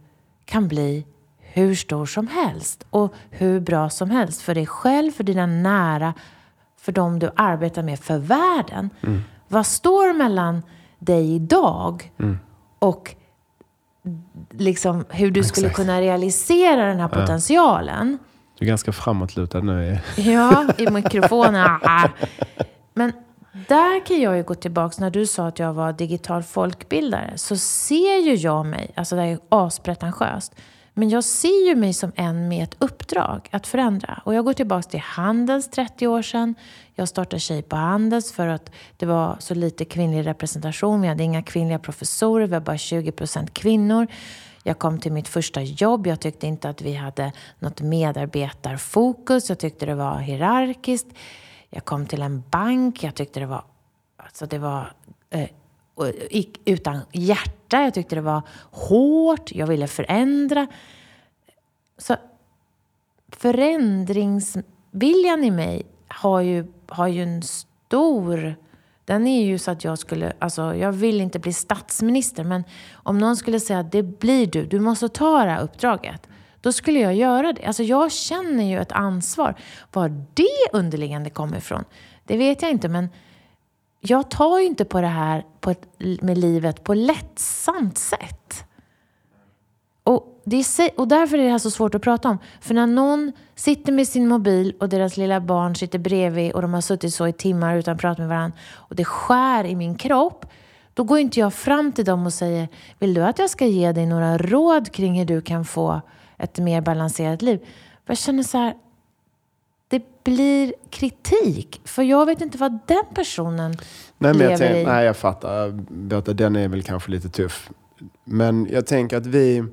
kan bli hur stor som helst och hur bra som helst för dig själv, för dina nära, för dem du arbetar med, för världen. Mm. Vad står mellan dig idag mm. och liksom hur du skulle kunna realisera den här potentialen? Du är ganska framåtlutad nu. Ja, i mikrofonen. <laughs> Men där kan jag ju gå tillbaka, när du sa att jag var digital folkbildare, så ser ju jag mig, alltså det är ju aspretentiöst, men jag ser ju mig som en med ett uppdrag att förändra. Och jag går tillbaka till Handels 30 år sedan. Jag startade Tjej på Handels för att det var så lite kvinnlig representation. Vi hade inga kvinnliga professorer, vi var bara 20 procent kvinnor. Jag kom till mitt första jobb. Jag tyckte inte att vi hade något medarbetarfokus. Jag tyckte det var hierarkiskt. Jag kom till en bank. Jag tyckte det var, alltså det var eh, utan hjärta. Jag tyckte det var hårt. Jag ville förändra. Så förändringsviljan i mig har ju, har ju en stor... Den är ju så att jag skulle... Alltså, jag vill inte bli statsminister, men om någon skulle säga att det blir du, du måste ta det här uppdraget. Då skulle jag göra det. Alltså jag känner ju ett ansvar. Var det underliggande kommer ifrån, det vet jag inte. Men jag tar ju inte på det här på ett, med livet på lättsamt sätt. Och, det är, och därför är det här så svårt att prata om. För när någon sitter med sin mobil och deras lilla barn sitter bredvid och de har suttit så i timmar utan att prata med varandra och det skär i min kropp. Då går inte jag fram till dem och säger, vill du att jag ska ge dig några råd kring hur du kan få ett mer balanserat liv. Jag känner så här, det blir kritik. För jag vet inte vad den personen nej, lever jag tänk, i. Nej, jag fattar. Berta, den är väl kanske lite tuff. Men jag tänker att vi,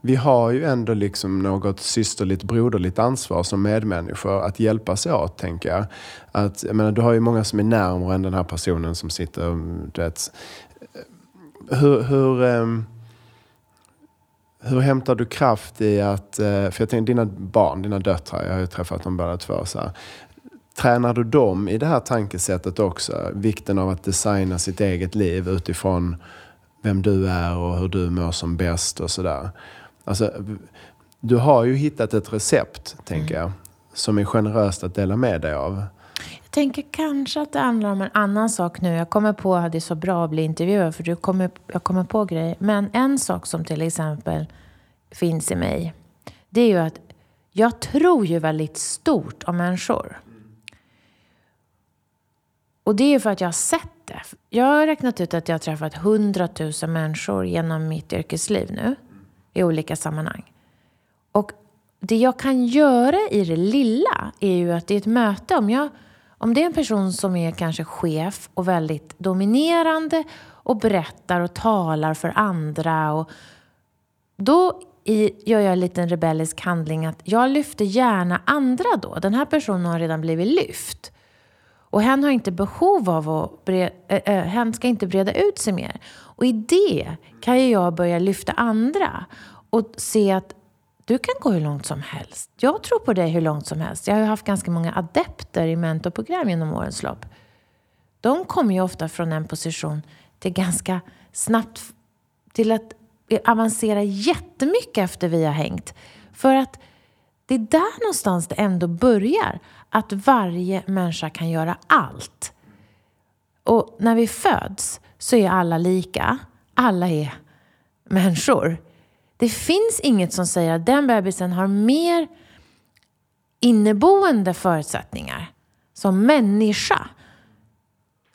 vi har ju ändå liksom något systerligt, broderligt ansvar som medmänniskor att hjälpas åt, tänker jag. Att, jag menar, du har ju många som är närmare än den här personen som sitter... Du vet, hur, hur, um, hur hämtar du kraft i att, eh, för jag tänker dina barn, dina döttrar, jag har ju träffat dem båda två. Så här. Tränar du dem i det här tankesättet också? Vikten av att designa sitt eget liv utifrån vem du är och hur du mår som bäst och sådär. Alltså, du har ju hittat ett recept, tänker jag, som är generöst att dela med dig av? Jag tänker kanske att det handlar om en annan sak nu. Jag kommer på att det är så bra att bli intervjuad för du kommer, jag kommer på grejer. Men en sak som till exempel finns i mig, det är ju att jag tror ju väldigt stort om människor. Och det är ju för att jag har sett det. Jag har räknat ut att jag har träffat hundratusen människor genom mitt yrkesliv nu. I olika sammanhang. Och det jag kan göra i det lilla är ju att i ett möte, om, jag, om det är en person som är kanske chef och väldigt dominerande och berättar och talar för andra. Och då gör jag en liten rebellisk handling att jag lyfter gärna andra då. Den här personen har redan blivit lyft. Och hen har inte behov av att bre, äh, hen ska inte breda ut sig mer. Och i det kan ju jag börja lyfta andra och se att du kan gå hur långt som helst. Jag tror på dig hur långt som helst. Jag har ju haft ganska många adepter i mentorprogram genom årens lopp. De kommer ju ofta från en position till ganska snabbt till att avancera jättemycket efter vi har hängt. För att det är där någonstans det ändå börjar. Att varje människa kan göra allt. Och när vi föds så är alla lika. Alla är människor. Det finns inget som säger att den bebisen har mer inneboende förutsättningar som människa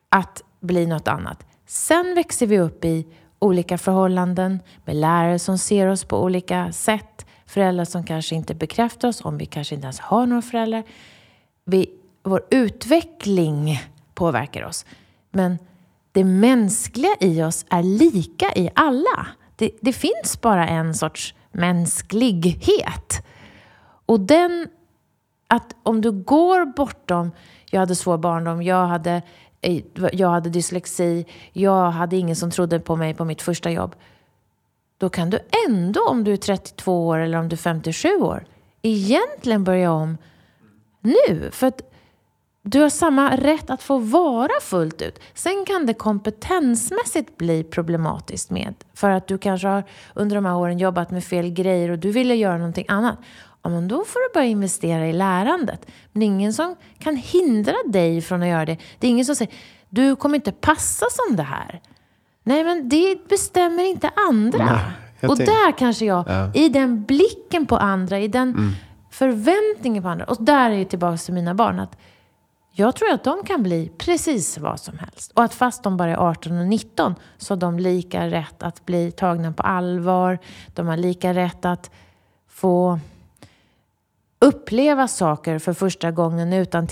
att bli något annat. Sen växer vi upp i olika förhållanden med lärare som ser oss på olika sätt, föräldrar som kanske inte bekräftar oss, om vi kanske inte ens har några föräldrar. Vi, vår utveckling påverkar oss. Men det mänskliga i oss är lika i alla. Det, det finns bara en sorts mänsklighet. Och den, att om du går bortom, jag hade svår barndom, jag hade, eh, jag hade dyslexi, jag hade ingen som trodde på mig på mitt första jobb. Då kan du ändå, om du är 32 år eller om du är 57 år, egentligen börja om nu. För att du har samma rätt att få vara fullt ut. Sen kan det kompetensmässigt bli problematiskt med, för att du kanske har under de här åren jobbat med fel grejer och du ville göra någonting annat. Ja, men då får du börja investera i lärandet. Men det är ingen som kan hindra dig från att göra det. Det är ingen som säger, du kommer inte passa som det här. Nej, men det bestämmer inte andra. Nej, och där kanske jag, ja. i den blicken på andra, i den mm. förväntningen på andra. Och där är jag tillbaka till mina barn. att jag tror att de kan bli precis vad som helst. Och att fast de bara är 18 och 19 så har de lika rätt att bli tagna på allvar. De har lika rätt att få uppleva saker för första gången utan,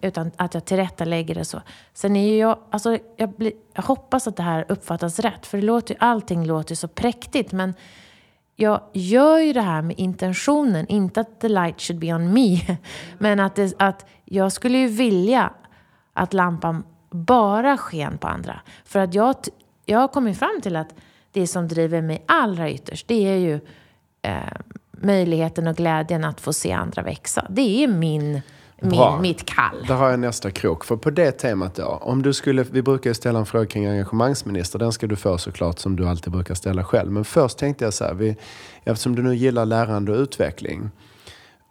utan att jag tillrättalägger det så. Sen är ju jag, alltså jag, blir, jag hoppas att det här uppfattas rätt, för det låter, allting låter så präktigt, men jag gör ju det här med intentionen, inte att the light should be on me, <laughs> men att, det, att jag skulle ju vilja att lampan bara sken på andra. För att jag, jag har kommit fram till att det som driver mig allra ytterst, det är ju eh, möjligheten och glädjen att få se andra växa. Det är min min, mitt kall. Då har jag nästa krok. För på det temat då, om du skulle, vi brukar ju ställa en fråga kring engagemangsminister. Den ska du få såklart som du alltid brukar ställa själv. Men först tänkte jag så här, vi, eftersom du nu gillar lärande och utveckling.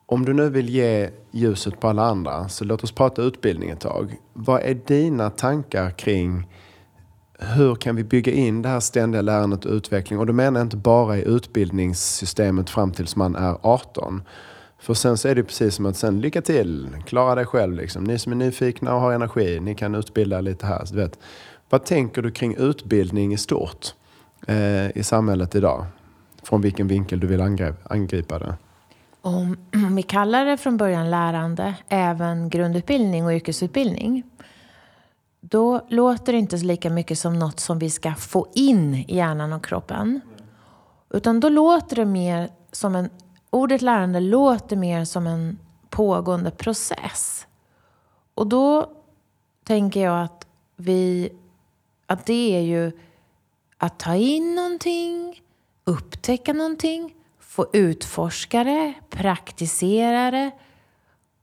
Om du nu vill ge ljuset på alla andra, så låt oss prata utbildning ett tag. Vad är dina tankar kring hur kan vi bygga in det här ständiga lärandet och utveckling? Och då menar jag inte bara i utbildningssystemet fram tills man är 18. För sen så är det precis som att sen lycka till, klara dig själv liksom. Ni som är nyfikna och har energi, ni kan utbilda lite här. Du vet. Vad tänker du kring utbildning i stort eh, i samhället idag? Från vilken vinkel du vill angripa det? Om vi kallar det från början lärande, även grundutbildning och yrkesutbildning, då låter det inte lika mycket som något som vi ska få in i hjärnan och kroppen. Utan då låter det mer som en Ordet lärande låter mer som en pågående process. Och då tänker jag att, vi, att det är ju att ta in någonting, upptäcka någonting, få utforska det, praktisera det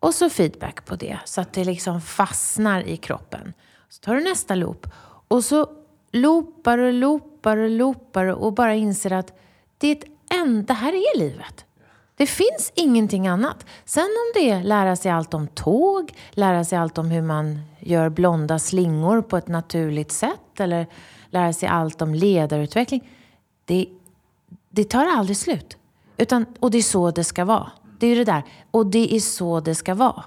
och så feedback på det så att det liksom fastnar i kroppen. Så tar du nästa loop och så loopar och loopar och loopar och bara inser att det, är ett en, det här är livet. Det finns ingenting annat. Sen om det är lära sig allt om tåg, lära sig allt om hur man gör blonda slingor på ett naturligt sätt eller lära sig allt om ledarutveckling. Det, det tar aldrig slut. Utan, och det är så det ska vara. Det är det där. Och det är så det ska vara.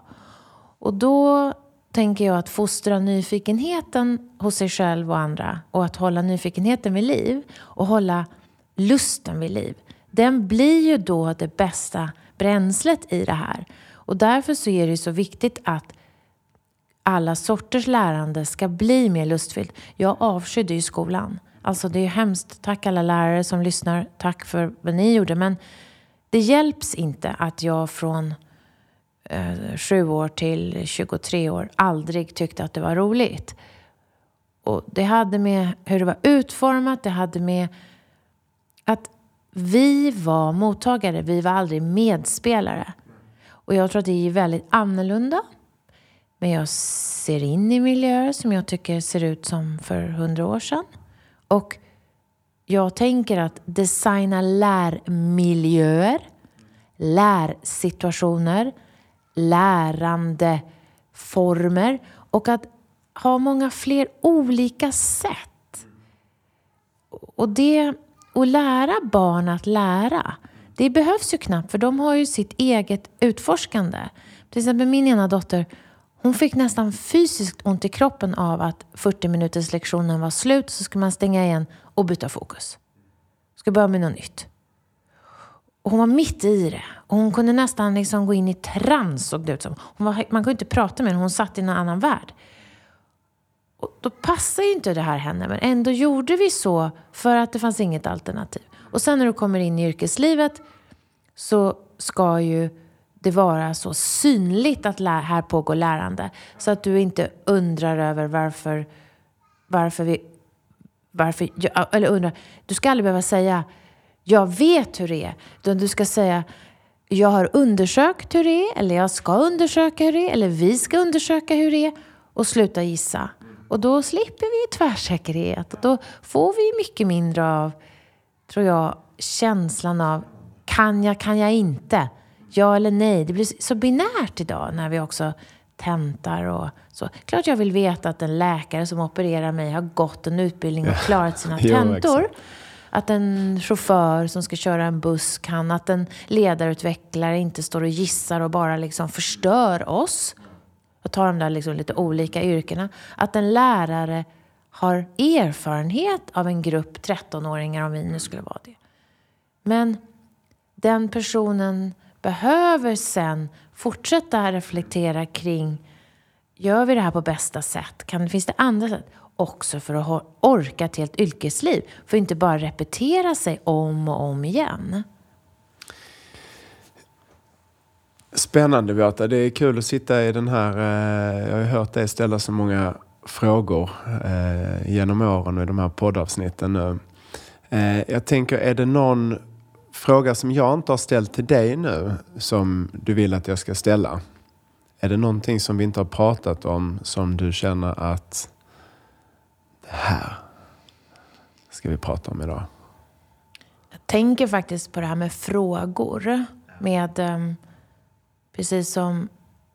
Och då tänker jag att fostra nyfikenheten hos sig själv och andra och att hålla nyfikenheten vid liv och hålla lusten vid liv. Den blir ju då det bästa bränslet i det här. Och därför så är det så viktigt att alla sorters lärande ska bli mer lustfyllt. Jag avskydde ju skolan. Alltså det är hemskt. Tack alla lärare som lyssnar. Tack för vad ni gjorde. Men det hjälps inte att jag från eh, sju år till 23 år aldrig tyckte att det var roligt. Och det hade med hur det var utformat, det hade med att vi var mottagare, vi var aldrig medspelare. Och jag tror att det är väldigt annorlunda. Men jag ser in i miljöer som jag tycker ser ut som för hundra år sedan. Och jag tänker att designa lärmiljöer, lärsituationer, lärandeformer och att ha många fler olika sätt. Och det, att lära barn att lära, det behövs ju knappt för de har ju sitt eget utforskande. Till exempel min ena dotter, hon fick nästan fysiskt ont i kroppen av att 40 minuters lektionen var slut så skulle man stänga igen och byta fokus. Ska börja med något nytt. Och hon var mitt i det. Och hon kunde nästan liksom gå in i trans såg det ut som. Hon var, man kunde inte prata med henne, hon satt i en annan värld. Och då passar ju inte det här henne, men ändå gjorde vi så för att det fanns inget alternativ. Och sen när du kommer in i yrkeslivet så ska ju det vara så synligt att här pågår lärande. Så att du inte undrar över varför, varför vi... Varför, eller undrar, du ska aldrig behöva säga jag vet hur det är. Utan du ska säga jag har undersökt hur det är, eller jag ska undersöka hur det är, eller vi ska undersöka hur det är och sluta gissa. Och då slipper vi tvärsäkerhet och då får vi mycket mindre av, tror jag, känslan av kan jag, kan jag inte? Ja eller nej. Det blir så binärt idag när vi också tentar och så. Klart jag vill veta att en läkare som opererar mig har gått en utbildning och klarat sina <laughs> tentor. Att en chaufför som ska köra en buss kan, att en ledarutvecklare inte står och gissar och bara liksom förstör oss. Och tar de där liksom lite olika yrkena. Att en lärare har erfarenhet av en grupp 13-åringar, om vi nu skulle vara det. Men den personen behöver sen fortsätta reflektera kring Gör vi det här på bästa sätt? Kan, finns det andra sätt? också för att orka ett helt yrkesliv. För att inte bara repetera sig om och om igen. Spännande Beata. Det är kul att sitta i den här... Eh, jag har hört dig ställa så många frågor eh, genom åren och i de här poddavsnitten nu. Eh, jag tänker, är det någon fråga som jag inte har ställt till dig nu som du vill att jag ska ställa? Är det någonting som vi inte har pratat om som du känner att det här ska vi prata om idag. Jag tänker faktiskt på det här med frågor. Med, um, precis som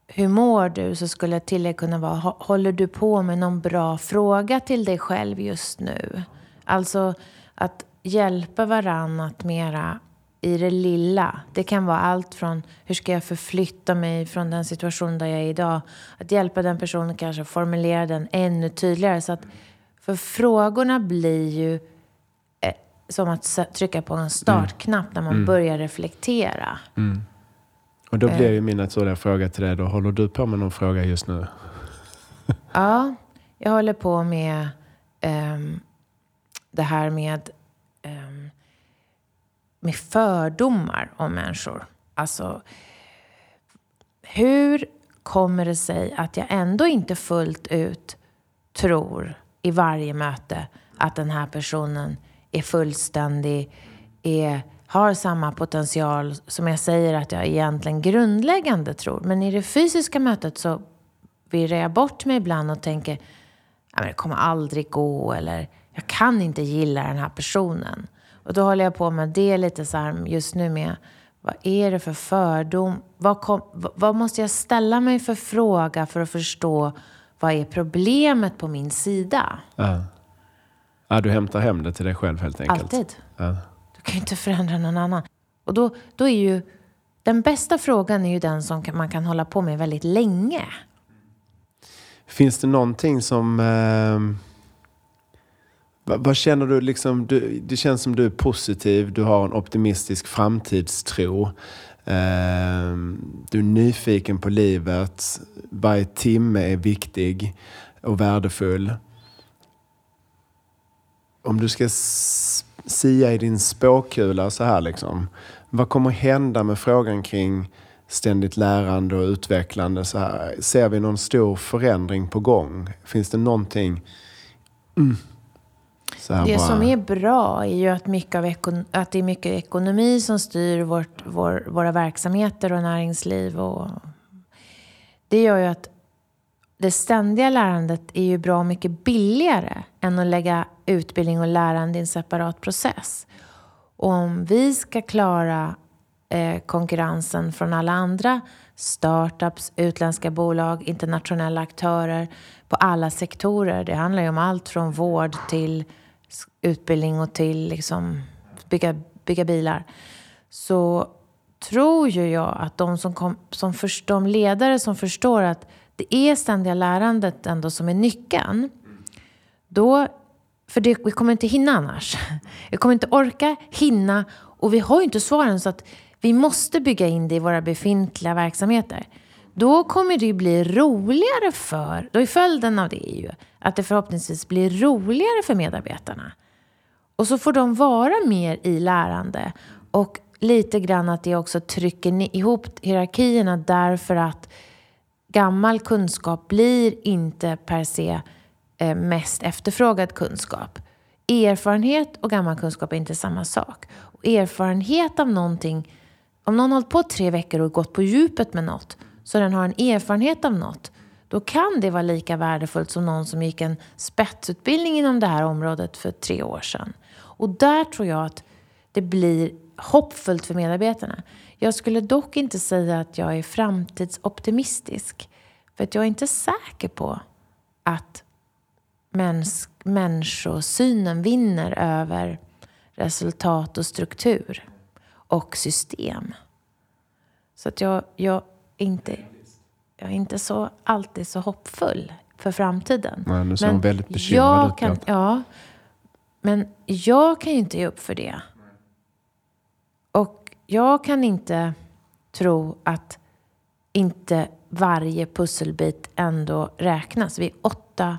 hur mår du? Så skulle ett tillägg kunna vara, håller du på med någon bra fråga till dig själv just nu? Alltså att hjälpa varann att mera i det lilla. Det kan vara allt från hur ska jag förflytta mig från den situation där jag är idag. Att hjälpa den personen kanske formulera den ännu tydligare. Så att för frågorna blir ju eh, som att trycka på en startknapp när man mm. börjar reflektera. Mm. Och då blir ju eh. min naturliga fråga till dig då, håller du på med någon fråga just nu? <laughs> ja, jag håller på med um, det här med, um, med fördomar om människor. Alltså, hur kommer det sig att jag ändå inte fullt ut tror i varje möte att den här personen är fullständig, är, har samma potential som jag säger att jag egentligen grundläggande tror. Men i det fysiska mötet så virrar jag bort mig ibland och tänker att det kommer aldrig gå eller jag kan inte gilla den här personen. Och då håller jag på med det lite så här just nu med Vad är det för fördom? Vad, kom, vad måste jag ställa mig för fråga för att förstå vad är problemet på min sida? Ja. ja du hämtar hem det till dig själv helt enkelt? Alltid. Ja. Du kan ju inte förändra någon annan. Och då, då är ju den bästa frågan är ju den som man kan hålla på med väldigt länge. Finns det någonting som... Eh, vad, vad, känner du? Liksom, du? Det känns som du är positiv, du har en optimistisk framtidstro. Eh, du är nyfiken på livet. Varje timme är viktig och värdefull. Om du ska sia i din spåkula så här liksom. Vad kommer hända med frågan kring ständigt lärande och utvecklande? Så här? Ser vi någon stor förändring på gång? Finns det någonting? Mm. det bara... som är bra är ju att, mycket av att det är mycket ekonomi som styr vårt, vår, våra verksamheter och näringsliv. Och det gör ju att det ständiga lärandet är ju bra mycket billigare än att lägga utbildning och lärande i en separat process. Och om vi ska klara eh, konkurrensen från alla andra startups, utländska bolag, internationella aktörer på alla sektorer. Det handlar ju om allt från vård till utbildning och till liksom bygga, bygga bilar. Så tror ju jag att de, som kom, som först, de ledare som förstår att det är ständiga lärandet ändå som är nyckeln. Då, för det, vi kommer inte hinna annars. Vi kommer inte orka, hinna och vi har ju inte svaren så att vi måste bygga in det i våra befintliga verksamheter. Då kommer det ju bli roligare för, då är följden av det ju att det förhoppningsvis blir roligare för medarbetarna. Och så får de vara mer i lärande och lite grann att det också trycker ihop hierarkierna därför att gammal kunskap blir inte per se Eh, mest efterfrågad kunskap. Erfarenhet och gammal kunskap är inte samma sak. Och erfarenhet av någonting, om någon har hållit på tre veckor och gått på djupet med något, så den har en erfarenhet av något, då kan det vara lika värdefullt som någon som gick en spetsutbildning inom det här området för tre år sedan. Och där tror jag att det blir hoppfullt för medarbetarna. Jag skulle dock inte säga att jag är framtidsoptimistisk. För att jag är inte säker på att mäns människosynen vinner över resultat och struktur och system. Så att jag, jag, inte, jag är inte så, alltid så hoppfull för framtiden. Nej, du ser väldigt bekymrad ut. Kan, ja, men jag kan ju inte ge upp för det. Och jag kan inte tro att inte varje pusselbit ändå räknas. Vi är åtta,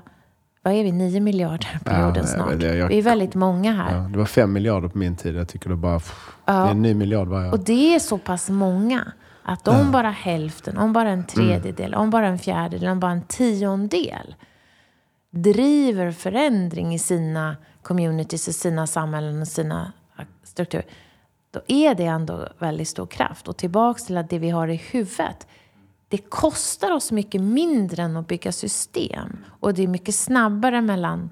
vad är vi, nio miljarder på ja, jorden snart. Det, jag, vi är väldigt många här. Ja, det var fem miljarder på min tid. Jag tycker det bara, ja. det är en ny miljard varje år. Och det är så pass många. Att om bara hälften, om bara en tredjedel, mm. om bara en fjärdedel, om bara en tiondel driver förändring i sina communities, i sina samhällen och sina strukturer då är det ändå väldigt stor kraft. Och tillbaks till att det vi har i huvudet, det kostar oss mycket mindre än att bygga system. Och det är mycket snabbare mellan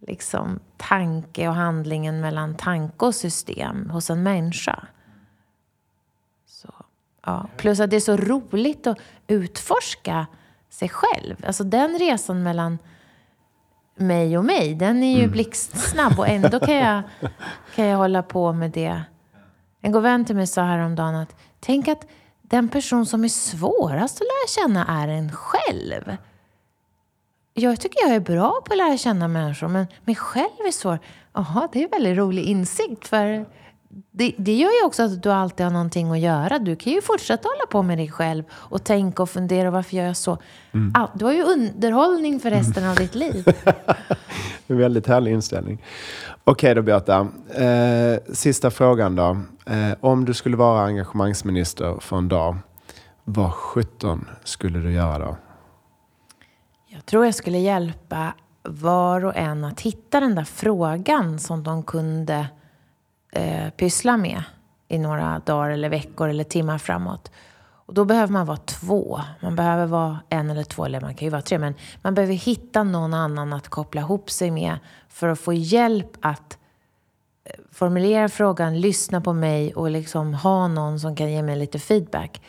liksom, tanke och handlingen mellan tanke och system hos en människa. Så, ja. Plus att det är så roligt att utforska sig själv. Alltså den resan mellan mig och mig, den är ju mm. blixtsnabb och ändå kan jag, kan jag hålla på med det en god vän till mig sa häromdagen att tänk att den person som är svårast att lära känna är en själv. Jag tycker jag är bra på att lära känna människor, men mig själv är svår. Jaha, det är en väldigt rolig insikt. För det, det, gör ju också att du alltid har någonting att göra. Du kan ju fortsätta hålla på med dig själv och tänka och fundera. Varför gör jag så? Mm. Ah, du har ju underhållning för resten mm. av ditt liv. <laughs> en väldigt härlig inställning. Okej då Beata. Eh, sista frågan då. Eh, om du skulle vara engagemangsminister för en dag, vad sjutton skulle du göra då? Jag tror jag skulle hjälpa var och en att hitta den där frågan som de kunde eh, pyssla med i några dagar eller veckor eller timmar framåt. Och då behöver man vara två. Man behöver vara en eller två, eller man kan ju vara tre. Men man behöver hitta någon annan att koppla ihop sig med för att få hjälp att eh, formulera frågan, lyssna på mig och liksom ha någon som kan ge mig lite feedback.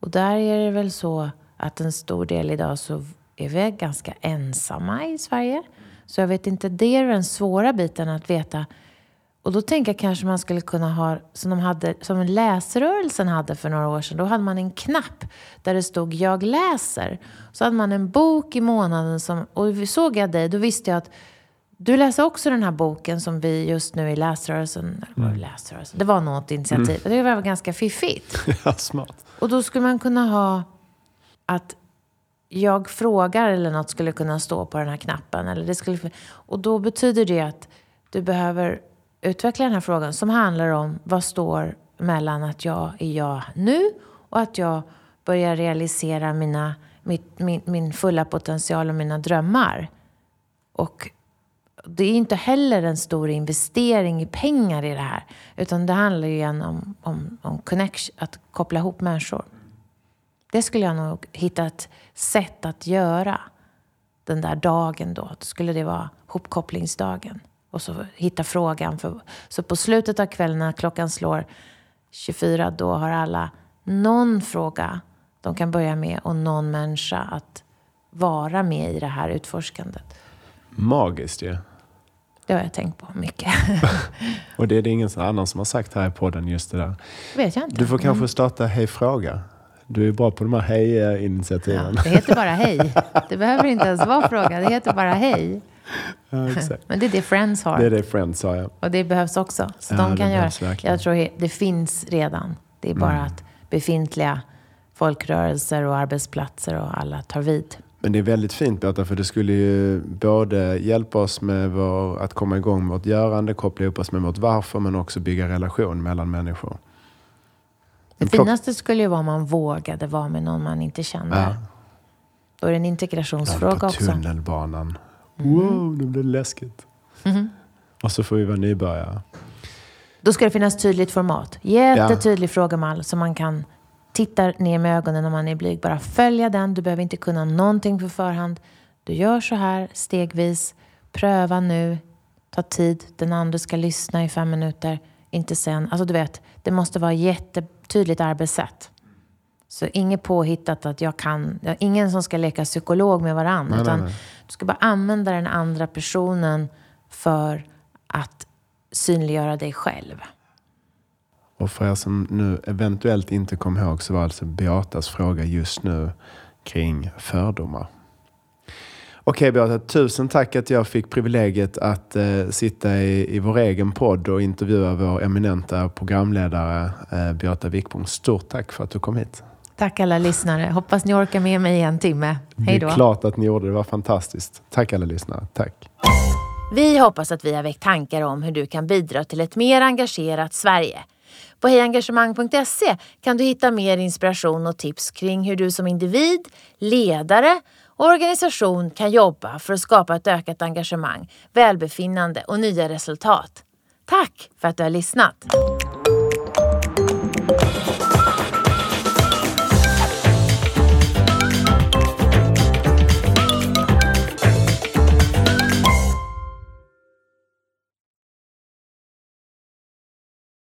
Och där är det väl så att en stor del idag så är vi ganska ensamma i Sverige. Så jag vet inte, det är den svåra biten att veta. Och då tänker jag kanske man skulle kunna ha, som, de hade, som läsrörelsen hade för några år sedan. Då hade man en knapp där det stod jag läser. Så hade man en bok i månaden som, och såg jag dig, då visste jag att du läser också den här boken som vi just nu i läsrörelsen, mm. läsrörelsen det var något initiativ. Mm. Det var ganska fiffigt. <laughs> ja, smart. Och då skulle man kunna ha att jag frågar eller något skulle kunna stå på den här knappen. Eller det skulle, och då betyder det att du behöver utveckla den här frågan som handlar om vad står mellan att jag är jag nu och att jag börjar realisera mina, mitt, min, min fulla potential och mina drömmar. Och det är inte heller en stor investering i pengar i det här. Utan det handlar ju igen om, om, om connection, att koppla ihop människor. Det skulle jag nog hitta ett sätt att göra den där dagen då. Då skulle det vara hopkopplingsdagen. Och så hitta frågan. För, så på slutet av kvällen när klockan slår 24, då har alla någon fråga de kan börja med och någon människa att vara med i det här utforskandet. Magiskt ju. Ja. Det har jag tänkt på mycket. <laughs> och det är det ingen annan som har sagt här i podden just det där. vet jag inte. Du får kanske mm. starta Hej Fråga. Du är bra på de här hej-initiativen. Ja, det heter bara hej. <laughs> Det behöver inte ens vara fråga. Det heter bara hej. Ja, Men det är det Friends har. Det är det Friends har, ja. Och det behövs också. Så ja, de kan göra. Jag tror det finns redan. Det är bara mm. att befintliga folkrörelser och arbetsplatser och alla tar vid. Men det är väldigt fint Berta, för det skulle ju både hjälpa oss med vår, att komma igång med vårt görande, koppla ihop oss med vårt varför, men också bygga relation mellan människor. Det finaste skulle ju vara om man vågade vara med någon man inte kände. Ja. Då är det en integrationsfråga också. på tunnelbanan. Mm. Wow, nu blir det läskigt. Mm. Och så får vi vara nybörjare. Då ska det finnas tydligt format. Jättetydlig ja. frågemall som man kan titta ner med ögonen om man är blyg. Bara följa den. Du behöver inte kunna någonting på förhand. Du gör så här stegvis. Pröva nu. Ta tid. Den andra ska lyssna i fem minuter. Inte sen. Alltså du vet, det måste vara jättetydligt arbetssätt. Så inget påhittat att jag kan, ingen som ska leka psykolog med varandra. Nej, utan nej, nej du ska bara använda den andra personen för att synliggöra dig själv. Och för er som nu eventuellt inte kom ihåg så var alltså Beatas fråga just nu kring fördomar. Okej Beata, tusen tack att jag fick privilegiet att eh, sitta i, i vår egen podd och intervjua vår eminenta programledare eh, Beata Wickbom. Stort tack för att du kom hit. Tack alla lyssnare. Hoppas ni orkar med mig i en timme. Hej då. Det är klart att ni gjorde det. Det var fantastiskt. Tack alla lyssnare. Tack. Vi hoppas att vi har väckt tankar om hur du kan bidra till ett mer engagerat Sverige. På hejengagemang.se kan du hitta mer inspiration och tips kring hur du som individ, ledare och organisation kan jobba för att skapa ett ökat engagemang, välbefinnande och nya resultat. Tack för att du har lyssnat!